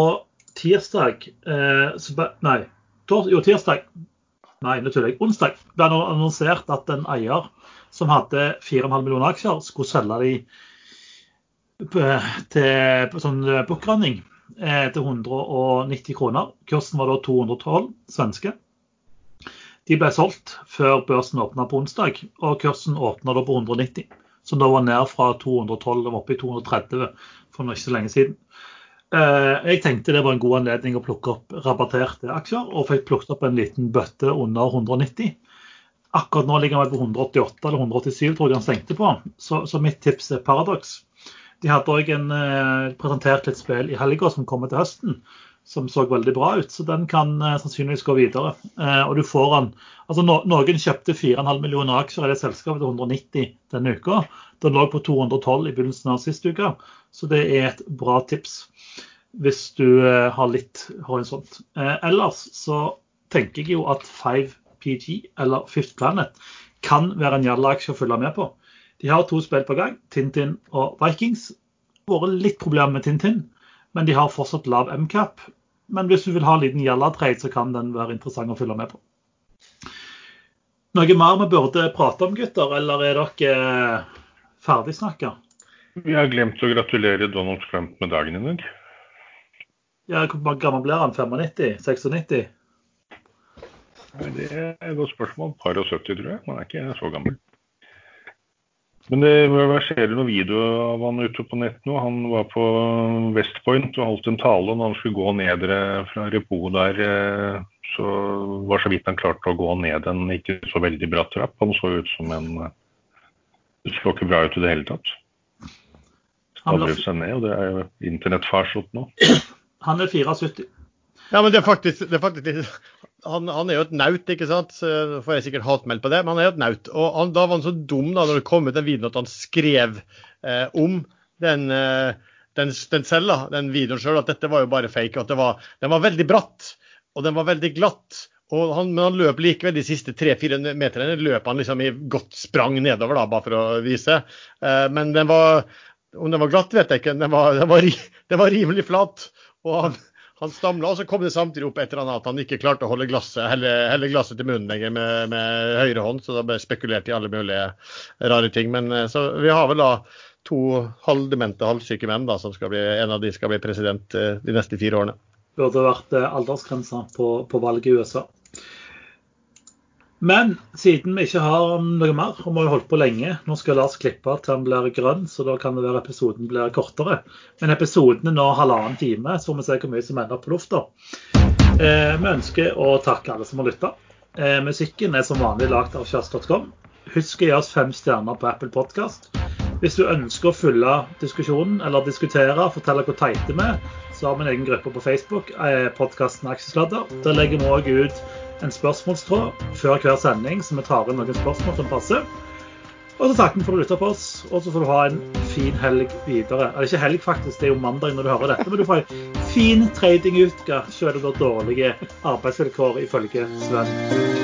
tirsdag eh, så, Nei, jo, tirsdag Nei, nå tuller jeg. Onsdag ble det annonsert at en eier som hadde 4,5 millioner aksjer, skulle selge de til på sånn bookrunning eh, til 190 kroner. Kursen var da 212 svenske. De ble solgt før børsen åpna på onsdag, og kursen åpna da på 190. Som da var ned fra 212 og oppe i 230 for ikke så lenge siden. Eh, Jeg tenkte det var en god anledning å plukke opp rabatterte aksjer, og fikk plukket opp en liten bøtte under 190. Akkurat nå ligger han på 188 eller 187, tror jeg han stengte på. Så, mitt tips er Paradox. De hadde òg eh, presentert litt spill i helga som kommer til høsten, som så veldig bra ut. Så den kan eh, sannsynligvis gå videre. Eh, og du får den Altså no, Noen kjøpte 4,5 millioner aksjer i det selskapet til 190 denne uka. Den lå på 212 i begynnelsen av sist uke, så det er et bra tips hvis du eh, har litt horisont. Eh, ellers så tenker jeg jo at 5PG eller Fifth Planet kan være en jalla-aksje å følge med på. De har to spill på gang, Tintin og Vikings. Vært litt problemer med Tintin, men de har fortsatt lav MCAP. Men hvis du vil ha en liten jalla-trade, så kan den være interessant å følge med på. Noe mer vi burde prate om, gutter, eller er dere ferdigsnakka? Vi har glemt å gratulere Donald Trump med dagen i dag. Ja, hvor gammel blir han? 95? 96? Nei, Det er et godt spørsmål. Par og 70, tror jeg. Man er ikke så gammel. Men det verserer noen videoer av han ute på nett nå. Han var på West Point og holdt en tale. og Når han skulle gå ned fra repoet der, eh, så var så vidt han klarte å gå ned en ikke så veldig bratt trapp. Han så ut som en eh, Det så ikke bra ut i det hele tatt. Han blir- seg ned, og det er jo internettfarsott nå. Han er 74. Ja, men det er faktisk, det er faktisk litt han, han er jo et naut, ikke sant? Så får jeg sikkert hatmeld på det, men han er jo et naut. Og han, da var han så dum da når det kom ut den videoen at han skrev eh, om den, eh, den, den cella, den videoen sjøl, at dette var jo bare fake. At det var, den var veldig bratt, og den var veldig glatt. Han, men han løp likevel de siste tre-fire meterne løp han liksom i godt sprang nedover, da, bare for å vise. Eh, men den var, om den var glatt, vet jeg ikke. Den var, den var, den var rimelig flat. Og han, han stamla, og så kom det samtidig opp et eller annet at han ikke klarte å holde glasset, helle, helle glasset til munnen lenger med, med høyre hånd, så da ble spekulert i alle mulige rare ting. Men eh, så vi har vel da to halvdemente, halvsyke menn da, som skal bli, en av de skal bli president eh, de neste fire årene. Burde vært eh, aldersgrensa på, på valget i USA. Men siden vi ikke har noe mer, og vi har holdt på lenge Nå skal Lars klippe til han blir grønn, så da kan det være episoden blir kortere. Men episoden er nå halvannen time, så får vi se hvor mye som ender på lufta. Eh, vi ønsker å takke alle som har lytta. Eh, musikken er som vanlig lagd av kjørs.com. Husk å gi oss fem stjerner på Apple Podcast. Hvis du ønsker å følge diskusjonen eller diskutere, fortelle hvor teite vi er, så har vi en egen gruppe på Facebook, eh, podkasten Aksjesladder. Der legger vi òg ut en spørsmålstråd før hver sending, så vi tar inn noen spørsmål som passer. Og så takker vi for at du lytta på oss, og så får du ha en fin helg videre. Eller ikke helg, faktisk, det er jo mandag når du hører dette, men du får en fin tradinguke, selv om du er dårlige arbeidsvilkår, ifølge Sven.